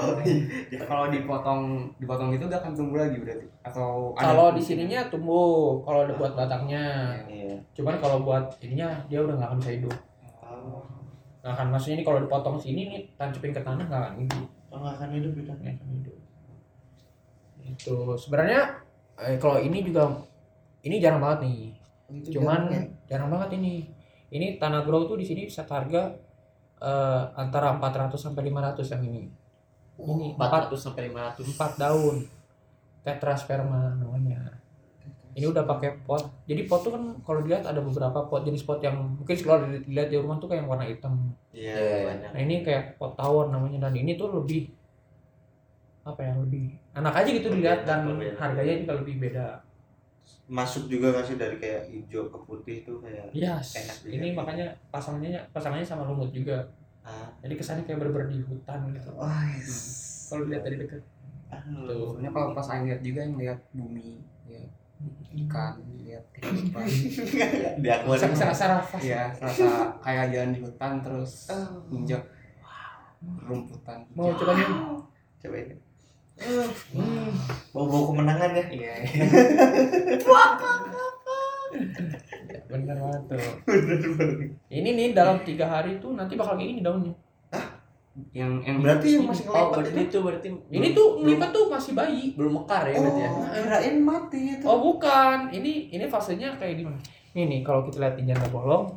Kalau dipotong dipotong itu gak akan tumbuh lagi berarti atau Kalau di sininya tumbuh, kalau udah buat batangnya. iya. Cuman kalau buat ininya dia udah nggak akan bisa hidup. Oh, Nggak akan maksudnya ini kalau dipotong sini nih tancapin ke tanah nggak akan hidup. oh, nggak akan hidup gitu. Nggak akan hidup. Itu sebenarnya eh, kalau ini juga ini jarang banget nih. Itu Cuman jarang ya? jarang banget ini. Ini tanah grow tuh di sini bisa harga eh, antara 400 sampai 500 yang ini. Ini 4 400 sampai 500. 4 daun. Tetrasperma namanya. Ini udah pakai pot. Jadi pot tuh kan kalau dilihat ada beberapa pot jenis pot yang mungkin kalau dilihat di rumah tuh kayak yang warna hitam. Iya, Iya, iya. banyak. Nah, ini kayak pot tawon namanya dan ini tuh lebih apa ya lebih enak aja gitu Lebih dilihat dan lebih harganya juga lebih beda. Masuk juga nggak sih dari kayak hijau ke putih tuh kayak Yes. Enak Ini gitu. makanya pasangannya pasangannya sama lumut juga. ah. Jadi kesannya kayak berber di hutan gitu. Oh, Kalau dilihat dari dekat. Aduh. Soalnya kalau pas lihat juga yang lihat bumi, ya, ikan, lihat kehidupan. Di akuarium. Rasa rasa. Iya, rasa kayak jalan di hutan terus injak rumputan. Mau coba nih? Coba ini. Hmm. Bau-bau kemenangan ya. Iya. Ya, bener banget tuh. Bener banget. Ini nih dalam tiga hari tuh nanti bakal kayak gini daunnya. Yang yang Berarti yang masih Oh, ngelipat berarti itu itu berarti Ini tuh ngelipat tuh masih bayi. belum mekar ya berarti ya. Oh, kirain mati itu. Oh bukan, ini ini fasenya kayak gimana? Ini nih kalau kita lihat di janda bolong,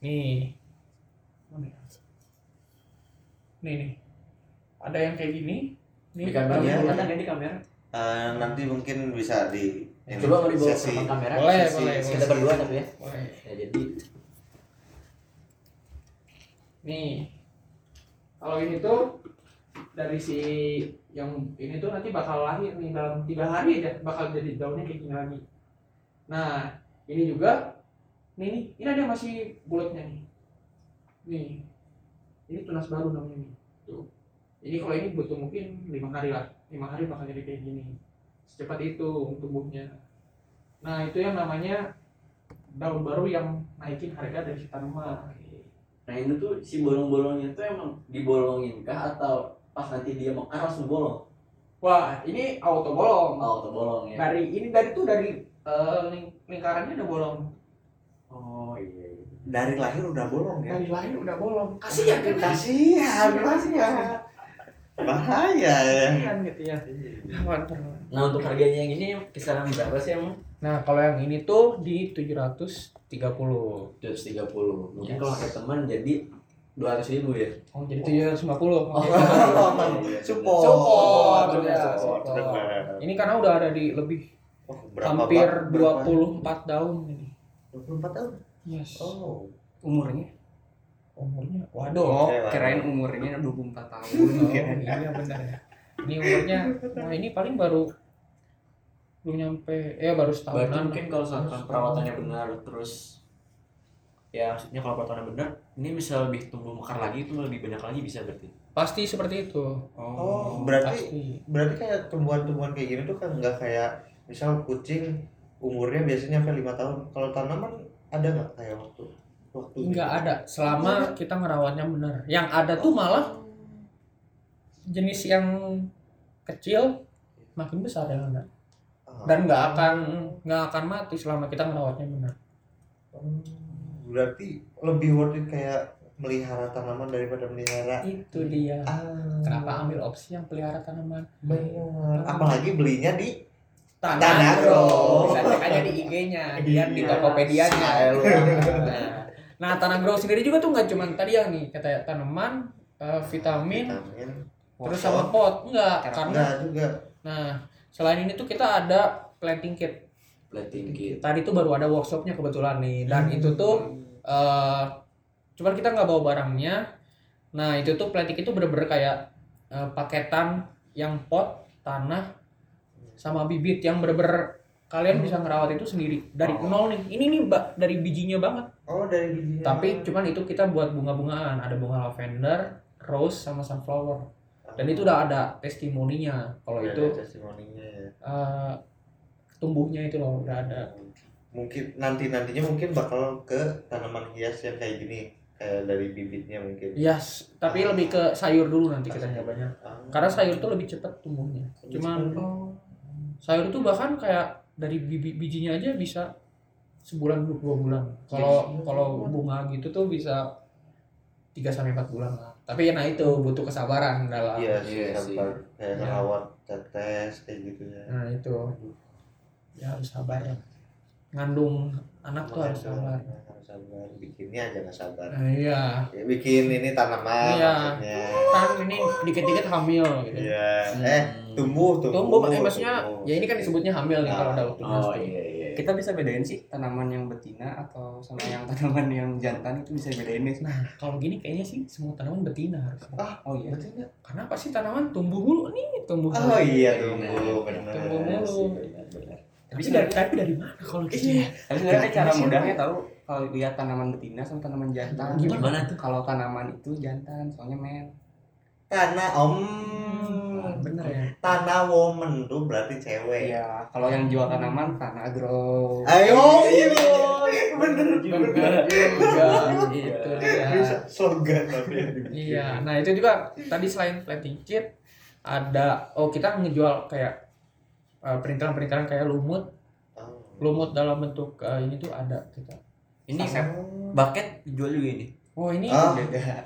nih, Mana ya? nih nih, ada yang kayak gini, nih, Di kamera ya di kamera. Eh, nanti mungkin bisa di ini, Coba mau dibawa ke kamera. Boleh, sesi- boleh, sesi- Kita berdua tapi ya. Boleh. Ya jadi nih, kalau ini tuh dari si yang ini tuh nanti bakal lahir nih dalam tiga hari aja bakal jadi daunnya kayak gini lagi. Nah, ini juga, nih, nih ini ada yang masih bulatnya nih, nih, ini tunas baru namanya nih, Ini kalau ini butuh mungkin lima hari lah, lima hari bakal jadi kayak gini, secepat itu tumbuhnya. Nah itu yang namanya daun baru yang naikin harga dari si tanaman. Nah ini tuh si bolong-bolongnya tuh emang dibolongin kah atau pas nanti dia mekar langsung bolong? Wah ini auto bolong. Tuh bolong ya. Dari ini dari tuh dari eh, ling- lingkarannya udah bolong. Oh iya. iya. dari lahir udah bolong ya. Dari lahir udah bolong. Kasihan kan? Kasihan, kasihan. Bahaya ya. Gitu ya. Mantap. Nah untuk harganya yang ini kisaran berapa sih emang? Nah kalau yang ini tuh di 730. 230. Mungkin Yes. kalau pakai teman jadi 200 ribu ya. Oh jadi 750. Oh, Oke. iya, Support. Support, Bener, ya, support. support. Ini karena udah ada di lebih Oh, berapa, hampir Pak? Berapa? 24 daun ini. 24 tahun. Yes. Oh. umurnya. Umurnya waduh. Oh, kirain umurnya 24 tahun. Oh, iya benar ya. Ini umurnya, nah ini paling baru belum nyampe, ya baru Berarti setahunan. mungkin kalau misalkan perawatannya benar terus ya maksudnya kalau perawatannya benar ini bisa lebih tumbuh mekar lagi itu lebih banyak lagi bisa berarti. Pasti seperti itu. Oh, berarti Pasti. berarti kayak tumbuhan-tumbuhan kayak gini tuh kan nggak kayak misal kucing umurnya biasanya sampai lima tahun. Kalau tanaman ada nggak kayak waktu waktu Nggak ada selama kita ngerawatnya benar. Yang ada tuh malah jenis yang kecil makin besar yang ada. Dan nggak akan nggak akan mati selama kita ngerawatnya benar. Hmm, Berarti lebih worth it kayak melihara tanaman daripada melihara. Itu dia. Ah, Kenapa ambil opsi yang pelihara tanaman? Benar. Apalagi belinya di Tanah. Grow. Bisa cek aja di IG-nya, dia di Iya. Tokopedia-nya. Nah, tanah grow sendiri juga tuh nggak cuma tadi yang nih kata tanaman, eh, vitamin, vitamin. terus sama pot. Enggak, karena Enggak juga. nah, selain ini tuh kita ada planting kit. Plating kit. Tadi tuh baru ada workshopnya kebetulan nih dan Hmm. itu tuh eh cuman kita nggak bawa barangnya. Nah, itu tuh planting itu bener-bener kayak eh, paketan yang pot, tanah sama bibit yang bener-bener kalian bisa ngerawat itu sendiri dari Oh. nol nih. Ini nih Mbak, dari bijinya banget. Oh dari bijinya. tapi cuman itu kita buat bunga-bungaan. Ada bunga lavender rose sama sunflower. Dan itu udah ada testimoninya. Kalau itu ada testimoninya ya. eh, tumbuhnya itu loh udah ada. Mungkin nanti nantinya mungkin bakal ke tanaman hias yang kayak gini kayak dari bibitnya mungkin. yes tapi lebih ke sayur dulu nanti kita nyobanya Ah. karena sayur tuh lebih cepat tumbuhnya. Cuman sayur tuh bahkan kayak dari biji bijinya aja bisa sebulan dua bulan kalau kalau bunga gitu tuh bisa 3 sampai 4 bulan lah tapi ya nah itu butuh kesabaran dalam Iya sih, Iya sabar kayak Ya. ngerawat tetes kayak gitu ya. nah itu ya harus sabar ngandung anak tuh harus sabar harus sabar. Bikinnya aja nggak sabar. nah, iya Ya, bikin ini tanaman Iya. maksudnya. kan ini dikit-dikit hamil gitu Iya. Hmm. Eh, tumbuh, tumbuh. tumbuh eh, maksudnya tumbuh. ya ini kan disebutnya hamil nih Ah. kalau udah waktunya Oh iya iya. kita bisa bedain sih tanaman yang betina atau sama yang tanaman yang jantan itu bisa bedain deh nah kalau gini kayaknya sih semua tanaman betina harus oh iya Betul nggak? karena apa sih tanaman tumbuh mulu nih tumbuh Oh mulu. iya, tumbuh, benar. Tumbuh Benar mulu. tapi dari tapi dari mana kalau gitu Iya. tapi sebenarnya ada cara Gimana mudahnya tahu kalau lihat tanaman betina sama tanaman jantan Gimana tuh? kalau tanaman itu jantan soalnya men Tanah om. bener ya Tanah woman tuh berarti cewek. iya kalau yang jual tanaman tanah agro Ayo, iya. Bener bener juga itu dia Bisa slogan tapi. iya nah itu juga tadi selain planting kit ada oh kita ngejual kayak eh, perintilan-perintilan kayak lumut Oh. lumut dalam bentuk eh, ini tuh ada kita Ini Sasep. bucket dijual juga ini. Oh ini Ah.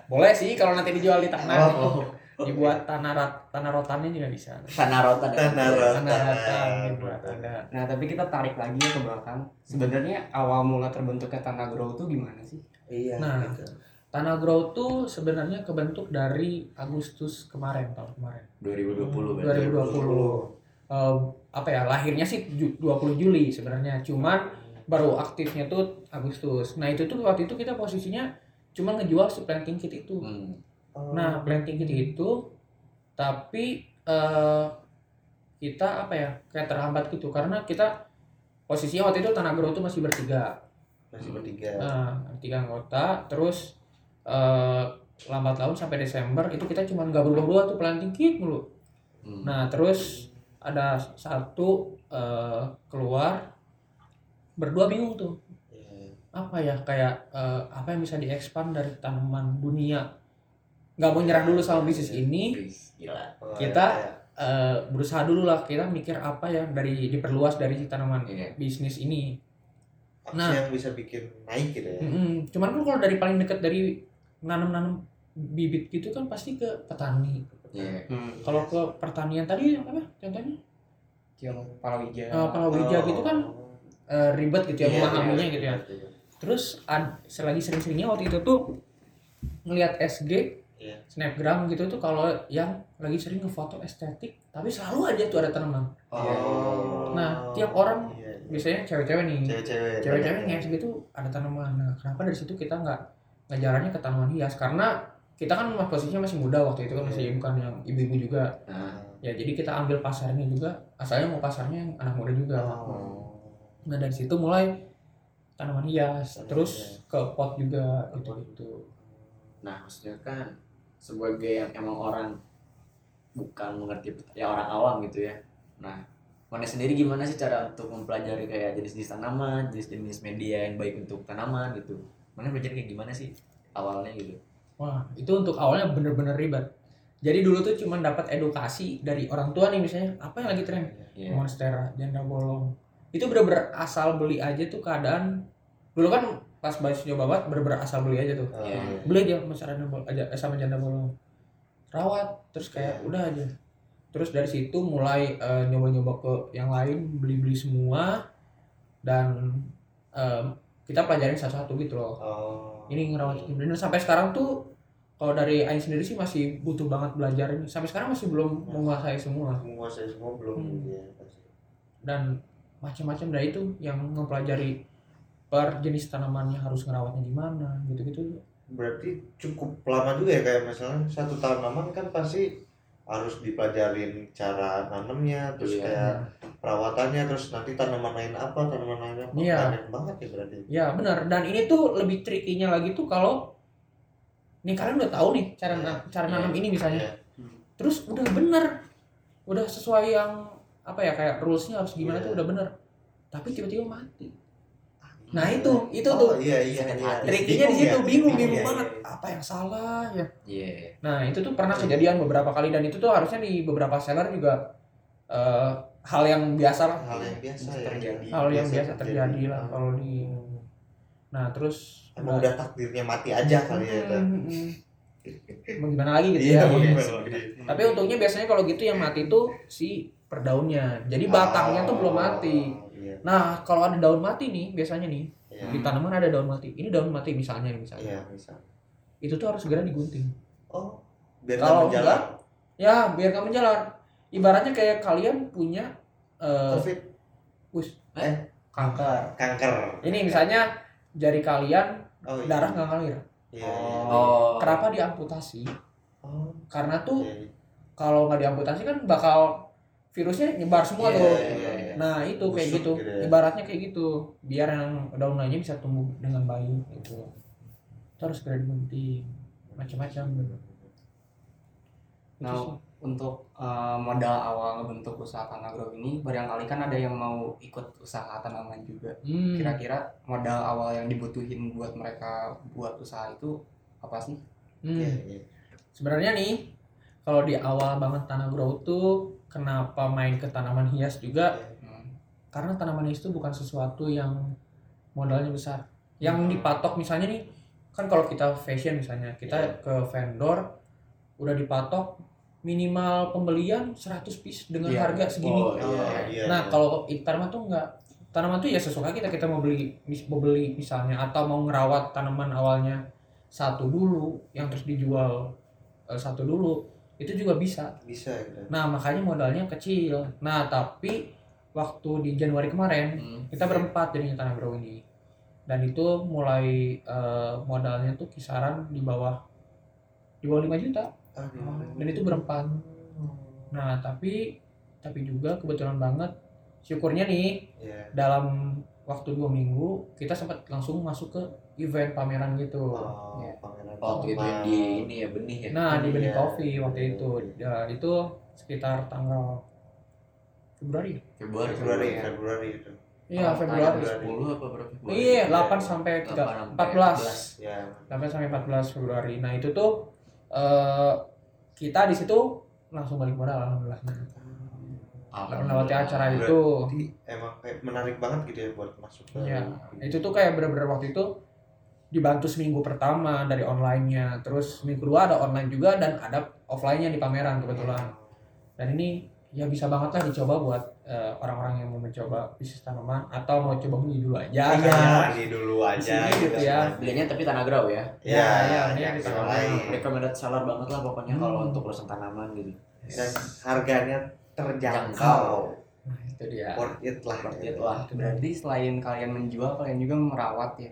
boleh sih kalau nanti dijual di tanah Oh. dibuat tanah rat, tanah rotannya juga bisa Tanah rotan. Tanah tanah rotan rotan. dibuat ada nah tapi kita tarik lagi ya ke belakang sebenarnya awal mula terbentuknya tanah grow itu gimana sih Iya. Nah. gitu. tanah grow tuh sebenarnya kebentuk dari Agustus kemarin tahun kemarin 2020 berarti. 2020 Eh, apa ya lahirnya sih ju- 20 Juli sebenarnya cuman baru aktifnya tuh Agustus nah itu tuh waktu itu kita posisinya cuma ngejual si planting kit itu Hmm. Oh. Nah, planting kit itu tapi eh kita apa ya kayak terhambat gitu karena kita posisinya waktu itu tanah grow itu masih bertiga masih bertiga. nah tiga anggota terus eh lambat laun sampai Desember itu kita cuma nggak berdua tuh planting kit mulu Hmm. nah terus ada satu eh, keluar berdua bingung tuh. Apa ya kayak eh, apa yang bisa diekspan dari tanaman dunia nggak mau nyerah dulu sama bisnis ini Gila. Oh, Kita- iya. eh, berusaha dulu lah kita mikir apa ya dari diperluas dari si tanaman Iya. bisnis ini Apa Nah. yang bisa bikin naik gitu ya? Mm-mm. cuman kan kalau dari paling dekat dari nanam-nanam bibit gitu kan pasti ke petani Iya. hmm. kalau ke pertanian tadi apa contohnya yang palawija Eh, palawija Oh. gitu kan eh, ribet gitu ya Iya, memahaminya iya, gitu ya iya. Terus ad, selagi sering-seringnya waktu itu tuh ngelihat SG Iya. snapgram gitu tuh kalau yang lagi sering ngefoto estetik tapi selalu aja tuh ada tanaman Oh. Nah, tiap orang Iya, iya. biasanya cewek-cewek nih. Cewek-cewek cewek-cewek yang SG tuh ada tanaman nah kenapa dari situ kita nggak ngejalannya ke tanaman hias? Karena kita kan posisinya masih muda waktu itu kan masih bukan yang ibu-ibu juga. Nah, ya jadi kita ambil pasarnya juga asalnya mau pasarnya yang anak muda juga. Oh. nah dari situ mulai tanaman hias terus ke pot juga gitu gitu nah maksudnya kan sebagai yang emang orang bukan mengerti ya orang awam gitu ya. Nah, mana sendiri gimana sih cara untuk mempelajari kayak jenis-jenis tanaman, jenis-jenis media yang baik untuk tanaman gitu. Mana belajar kayak gimana sih awalnya gitu? wah itu untuk awalnya bener-bener ribet jadi dulu tuh cuma dapat edukasi dari orang tua nih misalnya apa yang lagi tren Iya. monstera janda bolong itu bener-bener asal beli aja tuh keadaan dulu kan pas bahas nyoba banget bener-bener asal beli aja tuh. Oh, Iya. beli aja bolong aja eh, sama janda bolong rawat terus kayak udah aja. Terus dari situ mulai eh, nyoba-nyoba ke yang lain beli-beli semua. Dan em, kita pelajarin satu-satu gitu loh. Oh. ini ngerawat ini dan sampai sekarang tuh kalau dari Aing sendiri sih masih butuh banget belajar ini. Sampai sekarang masih belum menguasai semua. Menguasai semua belum Hmm. ya dan macam-macam dari itu yang mempelajari per jenis tanamannya harus ngerawatnya gimana gitu-gitu berarti cukup lama juga ya kayak misalnya satu tanaman kan pasti harus dipelajarin cara nanamnya terus Iya. kayak perawatannya terus nanti tanaman lain apa tanaman lain apa Iya. banyak banget ya berarti Ya benar. Dan ini tuh lebih trikinya lagi tuh kalau nih kalian udah tahu nih cara Iya. na- cara Iya. nanam ini misalnya. Iya. Terus udah bener, udah sesuai yang apa ya kayak rulesnya harus gimana Iya. tuh udah bener. Tapi tiba-tiba mati. Nah itu itu oh, tuh iya iya Sakit iya triknya di situ ya? bingung Bingung bingung ya, banget iya. apa yang salah ya. Iya. Nah itu tuh pernah kejadian beberapa kali dan itu tuh harusnya di beberapa seller juga eh, hal yang biasa lah. hal yang biasa ya terjadi. Hal yang biasa terjadi lah kalau di. Nah terus emang udah takdirnya mati aja kali ya Hmm, hmm, hmm. Mau gimana lagi gitu iya ya. Iya. Tapi untungnya biasanya kalau gitu yang mati tuh si perdaunnya. Jadi batangnya tuh belum mati. Oh, Nah, kalau ada daun mati nih, biasanya nih, iya di tanaman ada daun mati. Ini daun mati misalnya nih, misalnya. iya bisa Itu tuh harus segera digunting. oh biar Kalau menjalar Ya, biar kamu menjalar. Ibaratnya kayak kalian punya eh covid us- eh kanker. kanker Ini misalnya jari kalian oh, iya. darah nggak ngalir. iya, iya. Oh. Kenapa diamputasi? oh Karena tuh iya, iya. kalau nggak diamputasi kan bakal virusnya nyebar semua Iya, tuh. iya, iya. Nah itu kayak Busuk gitu, gitu ya. ibaratnya kayak gitu, biar yang daun lainnya bisa tumbuh dengan baik gitu. Itu harus segera digunting, macam-macam. Nah, untuk eh, modal awal bentuk usaha tanah grow ini barangkali kan ada yang mau ikut usaha tanaman juga. Hmm. Kira-kira modal awal yang dibutuhin buat mereka buat usaha itu apa sih? Hmm. Iya, iya. Sebenarnya nih, kalau di awal banget tanah grow tuh kenapa main ke tanaman hias juga? Hmm. Karena tanaman hias itu bukan sesuatu yang modalnya besar. Yang dipatok misalnya nih, kan kalau kita fashion misalnya, kita Iya. ke vendor udah dipatok minimal pembelian 100 piece dengan Iya. harga segini. Oh, Oh, iya. iya. Nah, kalau i- tanaman tuh enggak. Tanaman tuh ya sesuka kita kita mau beli mis- mau beli misalnya atau mau ngerawat tanaman awalnya satu dulu yang terus dijual eh, satu dulu itu juga bisa. bisa gitu. Nah, makanya modalnya kecil. Nah, tapi waktu di Januari kemarin Hmm. kita berempat jadinya tanah grow ini. Dan itu mulai eh, modalnya tuh kisaran di bawah di bawah 5 juta. Aduh. Dan itu berempat. Nah, tapi tapi juga kebetulan banget syukurnya nih Iya. dalam waktu dua minggu kita sempat langsung masuk ke event pameran gitu. Oh, Iya. pangeran Oh, waktu itu yang di ini ya benih ya. Nah di Benih Iya. Coffee waktu itu ya, itu sekitar tanggal Februari. Februari. Februari ya. Februari itu Iya Oh, Februari. tanggal 10 apa berapa Februari? Iya 8 sampai 3, 8 sampai 14. 14. ya 8 sampai 14 Februari. Nah itu tuh eh, kita di situ langsung balik modal alhamdulillah. Melewati acara Berarti itu. emang kayak menarik banget gitu ya buat masuk ke Iya, itu tuh kayak bener-bener waktu itu dibantu seminggu pertama dari online-nya, terus minggu kedua ada online juga dan ada offline-nya di pameran kebetulan. Dan ini ya bisa banget lah dicoba buat eh, orang-orang yang mau mencoba bisnis tanaman atau mau coba beli dulu aja. Iya, kayak. ini dulu aja sini gitu ya. Belinya tapi tanah grow ya. Ya, Iya, ya, iya, iya, iya. lain. Recommended seller banget lah pokoknya Hmm. kalau untuk urusan tanaman gitu. Dan harganya terjangkau. Jangkau. Nah, itu dia. Worth it lah. Worth it lah. Berarti selain kalian menjual, kalian juga merawat ya.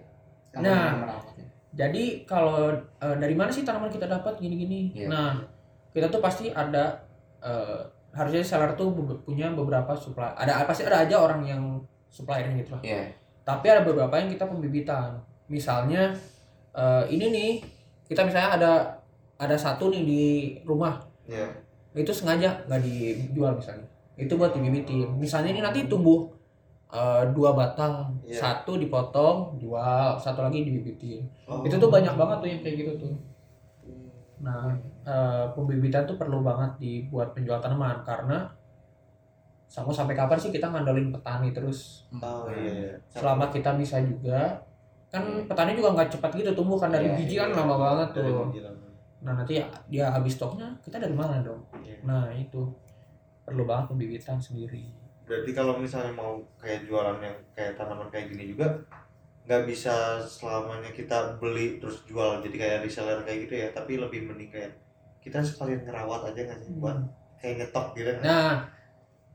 Nah. ya. Jadi kalau eh, dari mana sih tanaman kita dapat gini-gini? Iya. Nah, kita tuh pasti ada eh, harusnya seller tuh punya beberapa supply. Ada pasti ada aja orang yang suppliernya gitu lah. Iya. Tapi ada beberapa yang kita pembibitan. Misalnya eh, ini nih kita misalnya ada ada satu nih di rumah Iya. itu sengaja nggak dijual misalnya itu buat dibibitin misalnya ini nanti tumbuh eh, dua batang Iya. satu dipotong jual satu lagi dibibitin Oh. itu tuh banyak banget tuh yang kayak gitu tuh nah eh, pembibitan tuh perlu banget dibuat penjual tanaman karena sama sampai kapan sih kita ngandelin petani terus Oh iya. iya. selama kita bisa juga kan petani juga nggak cepat gitu tumbuh kan dari Iya, biji iya. kan lama banget tuh nah nanti ya dia habis stoknya kita dari mana dong Iya. nah itu perlu banget pembibitan sendiri Berarti kalau misalnya mau kayak jualan yang kayak tanaman kayak gini juga nggak bisa selamanya kita beli terus jual jadi kayak reseller kayak gitu ya tapi lebih mending kayak kita sekalian ngerawat aja nggak sih buat kayak nyetok gitu kan nah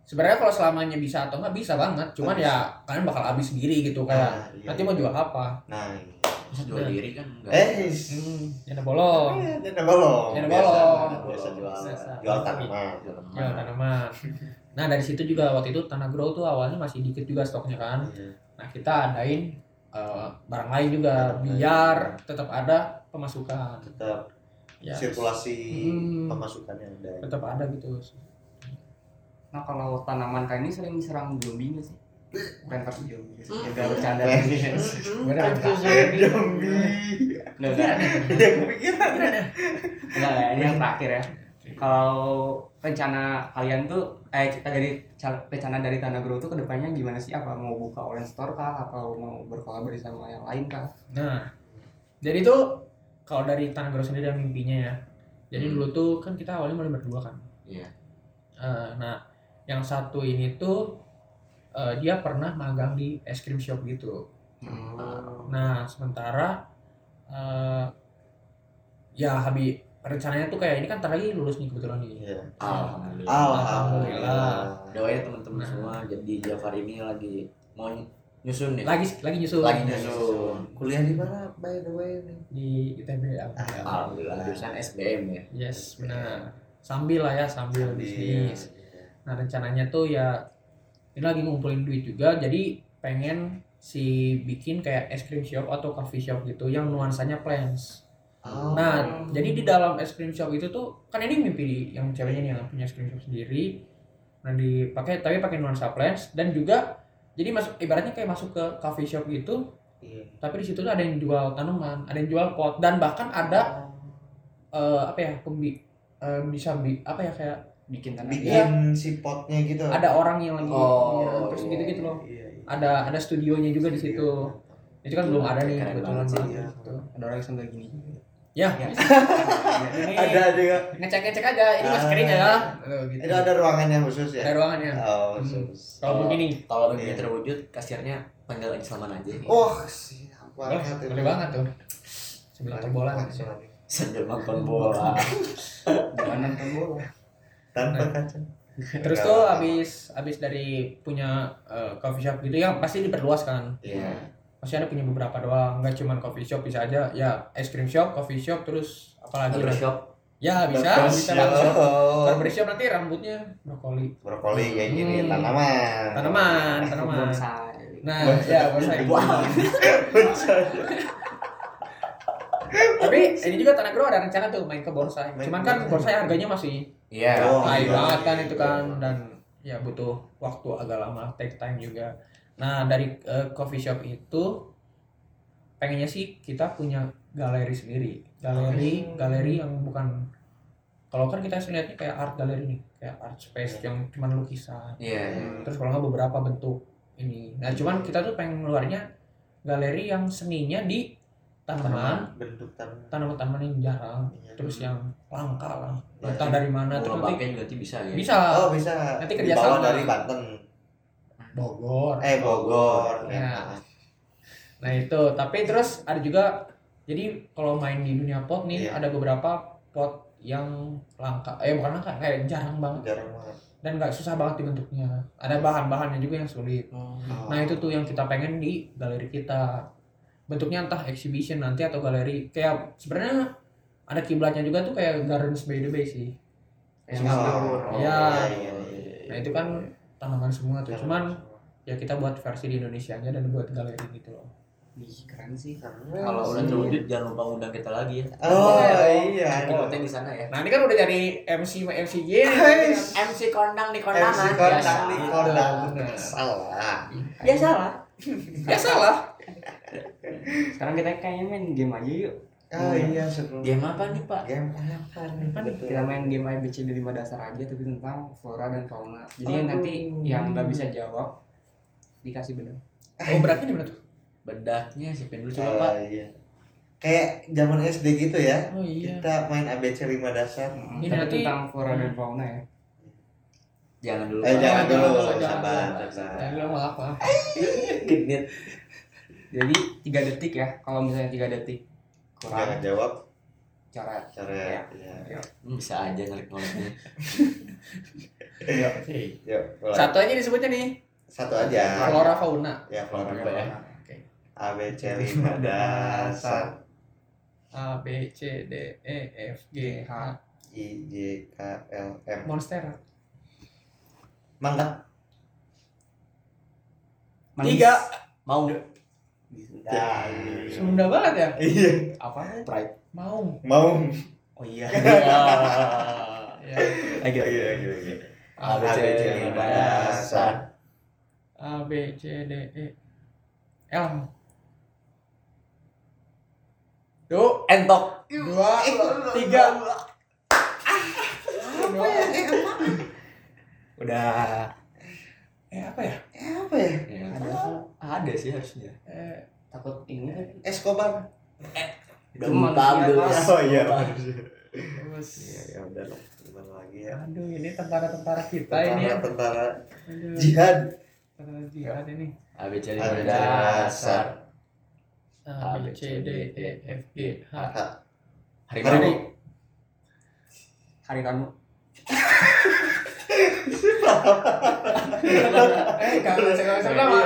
sebenarnya kalau selamanya bisa atau nggak bisa banget cuman Bisa. ya kalian bakal habis sendiri gitu kayak Nah, iya. nanti mau jual apa nah iya. Jual diri kan enggak. eh hmm, jangan bolong eh, jangan bolong Jangan Biasa, bolong. biasa jualan dasar. jual tanaman Jual tanaman. Nah dari situ juga waktu itu tanah grow tuh awalnya masih dikit juga stoknya kan. Iya. Nah kita adain eh, barang lain juga Barang lain. biar tetap ada pemasukan. tetap Ya, sirkulasi Hmm. pemasukannya ada tetap ada gitu. Nah kalau tanaman kayak ini sering diserang zombie nggak sih? Bukan pasti zombie. Ya gak bercanda. Kak? zombie Nggak, nggak. ya kepikiran Enggak, enggak, ini yang terakhir ya. Kalau rencana kalian tuh eh kita dari rencana dari Tanah Grow tuh ke depannya gimana sih? Apa mau buka online store kah? Atau mau berkolaborasi sama yang lain kah? Nah, jadi tuh kalau dari Tanah Grow sendiri dan mimpinya ya. Jadi Hmm. dulu tuh kan kita awalnya mulai berdua kan. Iya. Eh, nah, yang satu ini tuh eh, dia pernah magang di es krim shop gitu. Hmm. Nah, sementara eh, ya habis rencananya tuh kayak ini kan ntar lagi lulus nih kebetulan nih. Iya. Alhamdulillah. Alhamdulillah. Doain ya teman-teman Nah. semua jadi Jafar ini lagi mau nyusun nih. Lagi lagi nyusul Lagi nyusun. kuliah di mana by the way nih di ITB alhamdulillah. Alhamdulillah jurusan SBM ya. Yes, benar. Sambil lah ya, sambil bisnis. Nah rencananya tuh ya ini lagi ngumpulin duit juga jadi pengen si bikin kayak es krim shop atau coffee shop gitu yang nuansanya plants. Oh. Nah jadi di dalam es krim shop itu tuh kan ini mimpi di- yang ceweknya nih yang punya es krim shop sendiri. Nah dipakai tapi pakai nuansa plants dan juga jadi masuk ibaratnya kayak masuk ke coffee shop gitu Iya. tapi di situ tuh ada yang jual tanaman ada yang jual pot dan bahkan ada eh, apa ya pembi eh, bisa bi apa ya kayak Bikin tanah bikin si potnya gitu ada orang yang lagi Oh, ya, terus iya. gitu gitu loh Iya, iya. ada ada studionya juga di situ itu kan belum ada nih kebetulan sih, banget iya. gitu. Ada orang yang sambil gini. Ya Ya. ini ada juga ngecek ngecek aja ini mas Ah. kering ya gitu. itu ada ruangannya khusus ya ada ruangannya oh Hmm. khusus kalau begini Kalau begini Iya. terwujud kasirnya panggil aja Salman aja. oh siap boleh banget itu. boleh banget tuh sebelah bola Langsung aja. Sambil makan bola. Jangan nonton bola. tanpa kaca terus tuh abis abis dari punya eh, coffee shop gitu ya pasti diperluas kan iya pasti ada punya beberapa doang nggak cuma coffee shop bisa aja ya es krim shop coffee shop terus apalagi lah Barbershop. ya bisa bisa barbershop barbershop nanti rambutnya brokoli brokoli kayak gini Hmm. tanaman tanaman tanaman Bonsai. nah ya bonsai Wah. tapi ini juga tanah grow ada rencana tuh main ke bonsai Main cuman kan bonsai. bonsai harganya masih Iya. Oh, high iya. banget kan itu kan Iya. dan ya butuh waktu agak lama take time juga nah dari eh, coffee shop itu pengennya sih kita punya galeri sendiri. Galeri Hmm. galeri yang bukan kalau kan kita lihatnya kayak art galeri nih kayak art space yang cuma lukisan. Iya. terus kalau nggak beberapa bentuk ini. Nah cuman kita tuh pengen ngeluarnya galeri yang seninya di tanaman bentuk tanaman tanaman-tanaman yang jarang. Iya. terus yang langka lah. Entah dari mana terus nanti ngebaknya juga nanti bisa ya. bisa. Oh bisa. Nanti Dibawa kerjasama. dari Banten Bogor eh Bogor Ya. nah itu tapi terus ada juga jadi kalau main di dunia pot nih Iya. ada beberapa pot yang langka eh bukan langka kayak jarang banget jarang banget dan nggak susah banget dibentuknya ada bahan-bahannya juga yang sulit Oh. nah itu tuh yang kita pengen di galeri kita bentuknya entah exhibition nanti atau galeri kayak sebenarnya ada kiblatnya juga tuh kayak Gardens by the Bay sih Yang Oh. Ya. iya, iya, iya. nah itu kan tanaman semua tuh cuman semua. ya kita buat versi di Indonesia aja dan buat galeri gitu loh Ih, keren sih. Keren Kalau udah terwujud jangan lupa undang kita lagi ya. oh iya Kita konten di sana ya. Nah ini kan udah jadi MC MC G. MC kondang di MC kondangan. kondang di Biasa. kondang Bener. salah Ya salah. Ya salah. Sekarang kita kayaknya main game aja yuk. Oh iya sebelum Game apa nih Pak? game apa nih betul Kita main game ABCD 5 dasar aja tapi tentang flora dan fauna. Jadi Aduh. nanti yang nggak bisa jawab dikasih benar. Oh beratnya di mana tuh? Bedaknya siapin dulu coba Oh, Pak. iya. Kayak zaman SD gitu ya. Oh iya. Kita main ABC 5 dasar. Ini Tapi nanti- tentang flora dan fauna ya. Jangan dulu. Eh Pak. jangan dulu, jangan, sabar, jangan. sabar. Jangan bilang maaf maaf. Genit. Jadi tiga detik ya. Kalau misalnya tiga detik Jangan kurang jawab cara cara Ya. ya. Hmm, Bisa aja ngelik-ngeliknya. Oke. Yuk, mulai. Satu aja disebutnya nih. Satu aja. Flora fauna. Ya, flora Apa ya? fauna. Oke. ABC 5 dasar. A B C D E F G H I J K L M Monstera. mangga Manis. Tiga. Mau Ya. Sunda banget ya? iya Apa? Pride. Mau. mau Oh iya. Ya. Lagi lagi. iya iya iya A B C D E dasar. A B C D E L. Tuh, Entok. dua, tiga. apa ya eh Udah. Eh apa eh Ya, ada sih harusnya. Eh, Takut ini kan. Escobar belum. Mas. oh iya terus. iya ya udah lah gimana lagi ya Aduh, ini tentara-tentara kita ini ya. tentara Aduh, jihad tentara jihad ini. A B C D A, B, E C, D, dasar. A B C D E F G H. Hari Minggu. Hari Ranu. Eh, kalau saya nama.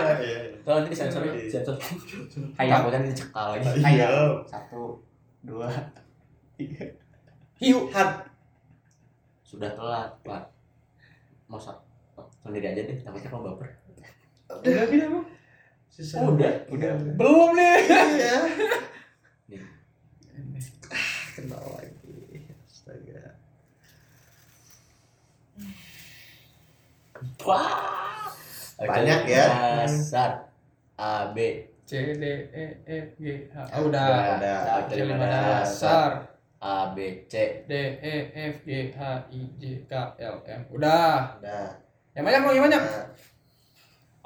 Iya, iya. Tolong nanti sensor ya, Iya. sensor. Ayo. Takutnya dicekal lagi. Iya. Satu, dua, tiga. Hiu. Hat. Sudah telat, Pak. Mau sendiri aja deh, takutnya kamu baper. Udah pindah, Bang? Susah. Udah, udah. Belum nih. Iya. Nih. Kenal lagi. Astaga. Wah. Banyak ya. Dasar. A B C D E F G H. Oh, udah. Udah. A lima dasar. A B C D E F G H I J K L M. Udah. Udah. Yang banyak dong, yang banyak.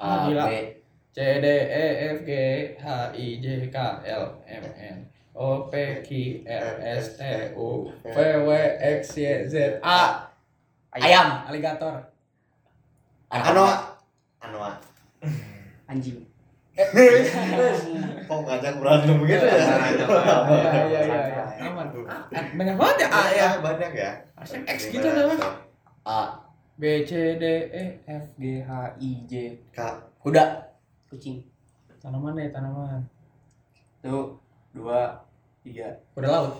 Nah, A. B C D E F G H I J K L M N O P Q R S T U V W X Y Z A ayam aligator anak Anoa. Anoa. Anjing. Kok ngajak berantem begitu ya? Iya iya iya iya aman Ah, banyak banget ya A ya ya banyak ya. Harusnya X gitu namanya. A B C D E F G H I J Kak. kuda kucing. tanaman ya tanaman Tuh, dua, tiga. udah laut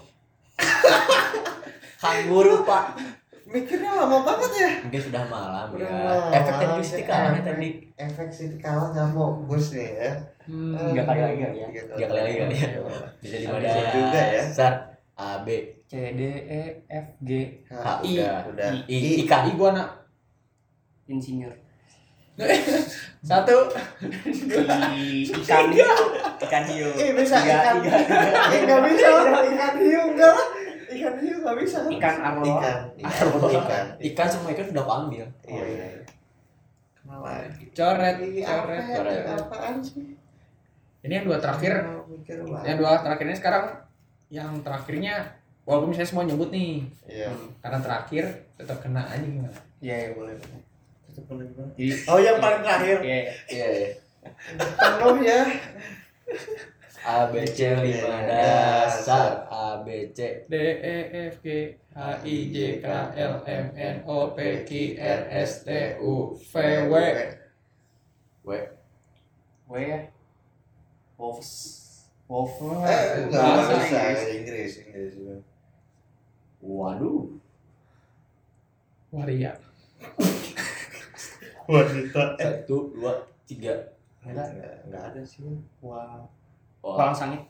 kanguru pak Mikirnya lama banget ya. mungkin sudah malam Udah ya malam. efek tadi sih kalah tadi Efek Siti kalah nggak fokus nih ya. hmm. Tiga kali lagi kali ya. Tiga kali lagi kali ya. bisa di mana juga ya. dasar A B C D E F G H. I. Udah. Udah. I, ikan iguana insinyur. satu I, ikan hiu. Ikan hiu. Eh bisa ikan. tiga, tiga. Eh nggak bisa ikan hiu enggak lah. Ikan hiu nggak bisa. Ikan arloa. Ikan. Ikan. Ikan. ikan semua ikan sudah aku ambil Iya iya. Kenal lagi. coret Ini coret apa coret. Apaan sih? ini yang dua terakhir yang dua terakhirnya sekarang yang terakhirnya walaupun saya semua nyebut nih Iya. karena terakhir tetap kena aja gimana Iya, iya boleh. boleh. Tetep boleh gimana? Jadi, Oh yang paling terakhir. iya. iya iya Penuh ya. A B C lima dasar A B C D E F G H I J K L M N O P Q R S T U V W W W ya. Wolves. Wolf. Eh, Bahasa bisa Inggris. Inggris, Inggris. waduh waria Wanita. satu dua tiga. Enggak, enggak ada sih. Wah. Wah, Walang sangit.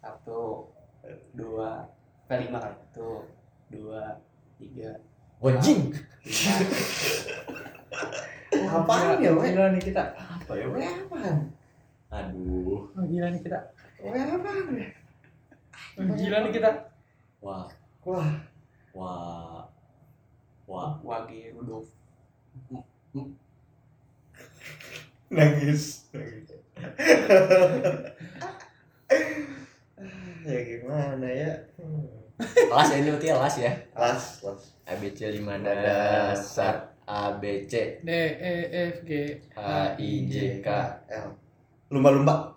Satu, dua, lima kali. Satu, dua, tiga, wajing Apaan ya, we? gila nih kita apa ya Weh apaan? aduh oh, gila nih kita Weh apaan? weh? oh, gila nih kita wah Wah, wah wah Wage Rudolf. Nangis. nangis. ya gimana ya? Las ya ini berarti ya las ya Las, las. A B C lima dasar A B C D E F G H I J K L. Lumba-lumba.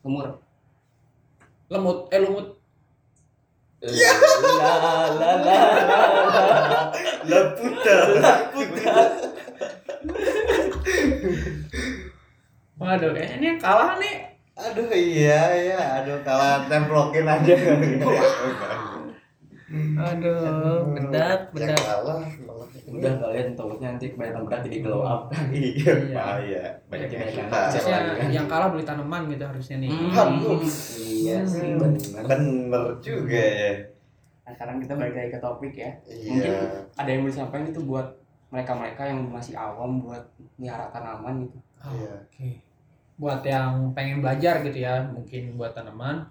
Umur. lemut eh lumut la la la la Laputa. Waduh kayaknya ini yang kalah nih Aduh iya iya aduh kalah templokin aja Aduh, bedak, yang bedak. kalah malah udah kalian takutnya nanti kebanyakan berat jadi glow up iya Iya. bahaya banyak yang Banyak yang suka Harusnya Iya. yang kalah beli tanaman gitu harusnya nih. Aduh. iya sih Hmm. benar bener juga ya Nah, sekarang kita balik lagi ke topik ya. Mungkin iya ada yang mau disampaikan itu buat mereka-mereka yang masih awam buat melihara tanaman gitu. Oh, Iya. Oke. Buat yang pengen belajar gitu ya, mungkin buat tanaman.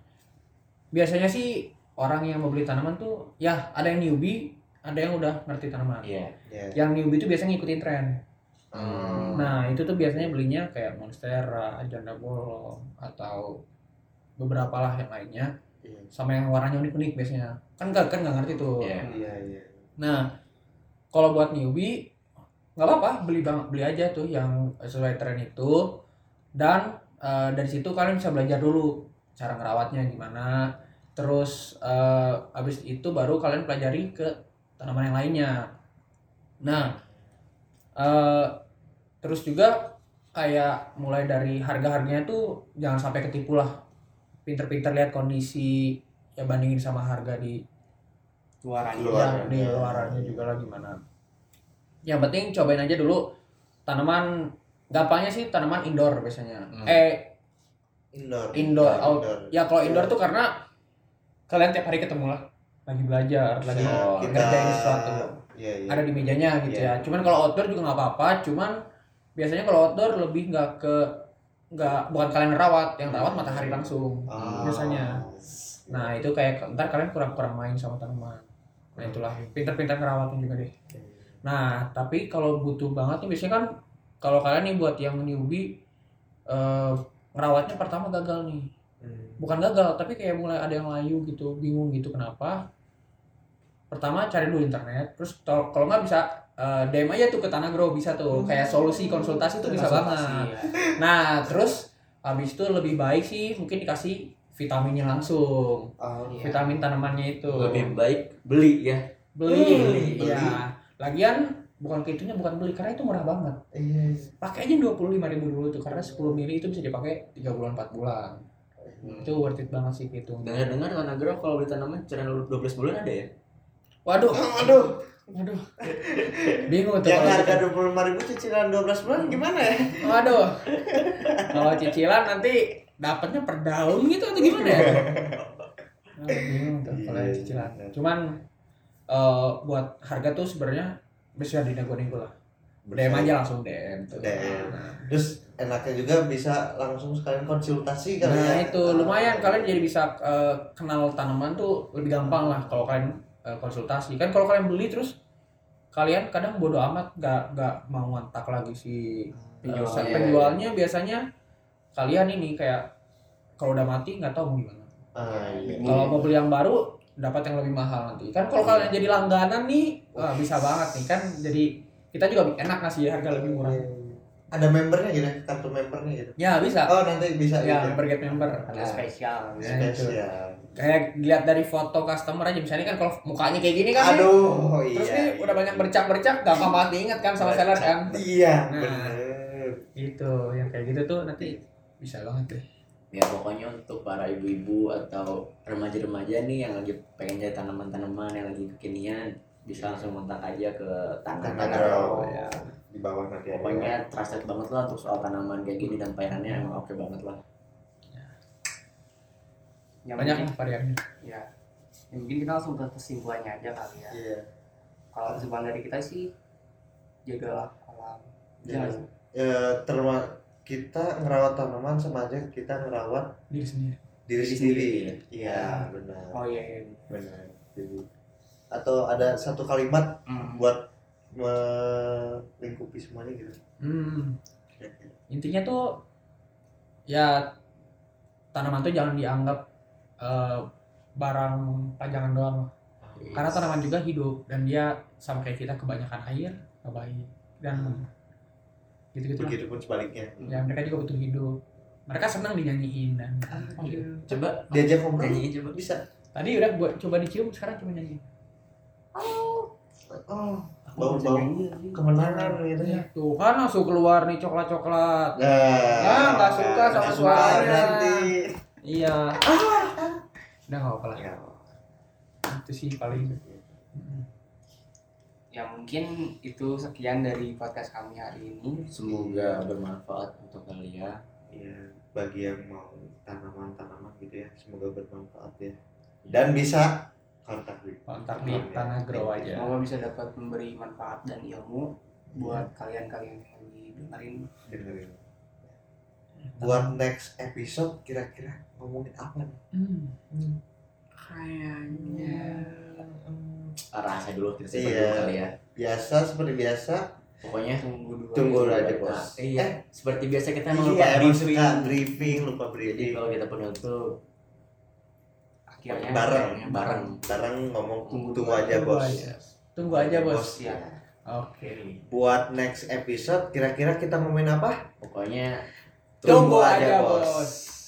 Biasanya sih orang yang mau beli tanaman tuh ya ada yang newbie, ada yang udah ngerti tanaman. iya iya Yang newbie itu biasanya ngikutin tren. Hmm. Nah, itu tuh biasanya belinya kayak Monstera, Janda Bolong atau beberapa lah yang lainnya iya sama yang warnanya unik-unik biasanya. Kan nggak kan nggak ngerti tuh. Iya. iya iya Nah, kalau buat newbie nggak apa-apa beli bang beli aja tuh yang sesuai tren itu dan eh, dari situ kalian bisa belajar dulu cara ngerawatnya gimana. Terus eh, abis itu baru kalian pelajari ke tanaman yang lainnya. Nah, eh, terus juga kayak mulai dari harga-harganya tuh jangan sampai ketipu lah. Pinter-pinter lihat kondisi ya bandingin sama harga di Luaran. Luar. ya, di luarannya juga lah gimana. Yang penting cobain aja dulu tanaman gampangnya sih tanaman indoor biasanya. Hmm. Eh indoor Indoor, out. ya kalau indoor tuh karena kalian tiap hari ketemu lah lagi belajar, lagi Bisa Oh, kita ngerjain sesuatu. iya iya Ada di mejanya gitu Iya. ya. Cuman kalau outdoor juga nggak apa-apa, cuman biasanya kalau outdoor lebih nggak ke nggak bukan kalian rawat, yang rawat matahari langsung. Ah. biasanya. Nah, itu kayak ntar kalian kurang-kurang main sama tanaman. Nah, itulah pinter-pinter ngerawatnya juga deh. Nah, tapi kalau butuh banget nih biasanya kan kalau kalian nih buat yang newbie eh, ngerawatnya pertama gagal nih. Hmm. Bukan gagal, tapi kayak mulai ada yang layu gitu, bingung gitu kenapa. Pertama cari dulu internet, terus kalau nggak bisa eh, DM aja tuh ke Tanah Grow bisa tuh, kayak solusi konsultasi tuh bisa banget. Konsultasi, ya. Nah, terus habis itu lebih baik sih mungkin dikasih vitaminnya langsung. Ah, Iya. Vitamin tanamannya itu. lebih baik beli ya beli. Beli. Iya. Lagian bukan kitunya bukan beli karena itu murah banget. iya Pakai aja 25.000 ribu dulu tuh karena 10 mili itu bisa dipakai 3 bulan 4 bulan. Itu worth it banget sih gitu. dengar-dengar tanah grow kalau beli tanaman cicilan 12 bulan ada ya Waduh, aduh waduh. Bingung tuh yang harga gitu. dua puluh lima ribu cicilan dua belas bulan gimana ya Waduh. kalau cicilan nanti dapatnya per daun gitu atau gimana ya? Nah, bingung tuh kalau yang Iya, cicilan. iya. Cuman eh, buat harga tuh sebenarnya bisa dinego-nego lah. DM aja langsung DM tuh. DM. Nah, terus enaknya juga bisa langsung sekalian konsultasi kali nah ya itu lumayan kalian jadi bisa eh, kenal tanaman tuh lebih gampang lah kalau kalian eh, konsultasi. Kan kalau kalian beli terus kalian kadang bodo amat gak gak mau ngontak lagi si Penjual. eh, Iya, penjualnya biasanya kalian ini kayak kalau udah mati nggak tahu mau gimana. ah, iya. Kalau mau beli yang baru dapat yang lebih mahal nanti. Kan kalau kalian jadi langganan nih, wah bisa banget nih kan. Jadi kita juga enak ngasih harga lebih murah. ada membernya gitu kartu membernya gitu Ya bisa. oh nanti bisa Ya, gitu member get member. Ada Nah, spesial. Ya, spesial kayak lihat dari foto customer aja misalnya kan kalau mukanya kayak gini kan nih, aduh iya terus nih udah banyak bercak-bercak gampang banget diingat kan sama seller kan. iya Nah. bener Itu yang kayak gitu tuh nanti bisa banget deh. ya pokoknya untuk para ibu-ibu atau remaja-remaja nih yang lagi pengen jadi tanaman-tanaman yang lagi kekinian bisa langsung kontak aja ke Tanah grow Grow. ya di bawah nanti pokoknya trusted banget lah untuk soal tanaman kayak gini dan pelayanannya emang oke banget lah Yang Banyak mungkin- lah variannya. Ya. Ya, mungkin kita langsung ke kesimpulannya aja kali ya. iya Kalau kesimpulan dari kita sih jagalah alam. Iya. Jangan ya terma kita ngerawat tanaman sama aja kita ngerawat Diri sendiri. diri Diri sendiri iya benar Oh iya. iya. benar Jadi, atau ada satu kalimat Hmm. buat melingkupi semuanya gitu Hmm. Intinya tuh ya tanaman tuh jangan dianggap eh, barang pajangan doang. Karena tanaman juga hidup dan dia sama kayak kita kebanyakan air nggak baik dan gitu-gitu lah. begitupun sebaliknya Ya mereka juga butuh hidup. Mereka senang dinyanyiin dan coba diajak ngobrol coba bisa tadi udah buat coba dicium sekarang coba nyanyi. Oh bisa bau-bau lagi. kemenangan gitu ya Tuh kan langsung keluar nih coklat-coklat. nah Ah, nggak suka sama suaranya. berarti Iya. Udah nggak apa-apa lah. Ya. Itu sih paling. Ya mungkin itu sekian dari podcast kami hari ini. Semoga bermanfaat untuk kalian. ya bagi yang mau tanaman-tanaman gitu ya semoga bermanfaat ya dan bisa kontak di Kontak di Tanah Grow aja. Semoga bisa dapat memberi manfaat dan ilmu buat kalian-kalian yang lagi dengerin. dengerin buat next episode kira-kira ngomongin apa nih Hmm. Kayaknya Ah, Rahasia dulu kita Iya. dulu kali ya. biasa seperti biasa Pokoknya tunggu dulu. tunggu aja. aja bos iya. Eh, Seperti biasa kita lupa iya emang briefing. briefing lupa Jadi briefing kalau kita penutup Akhirnya bareng bareng. bareng ngomong Tunggu tunggu, aja Tunggu bos aja. Tunggu aja bos. Ya. Oke. buat next episode kira-kira kita ngomongin apa Pokoknya Tunggu aja bos.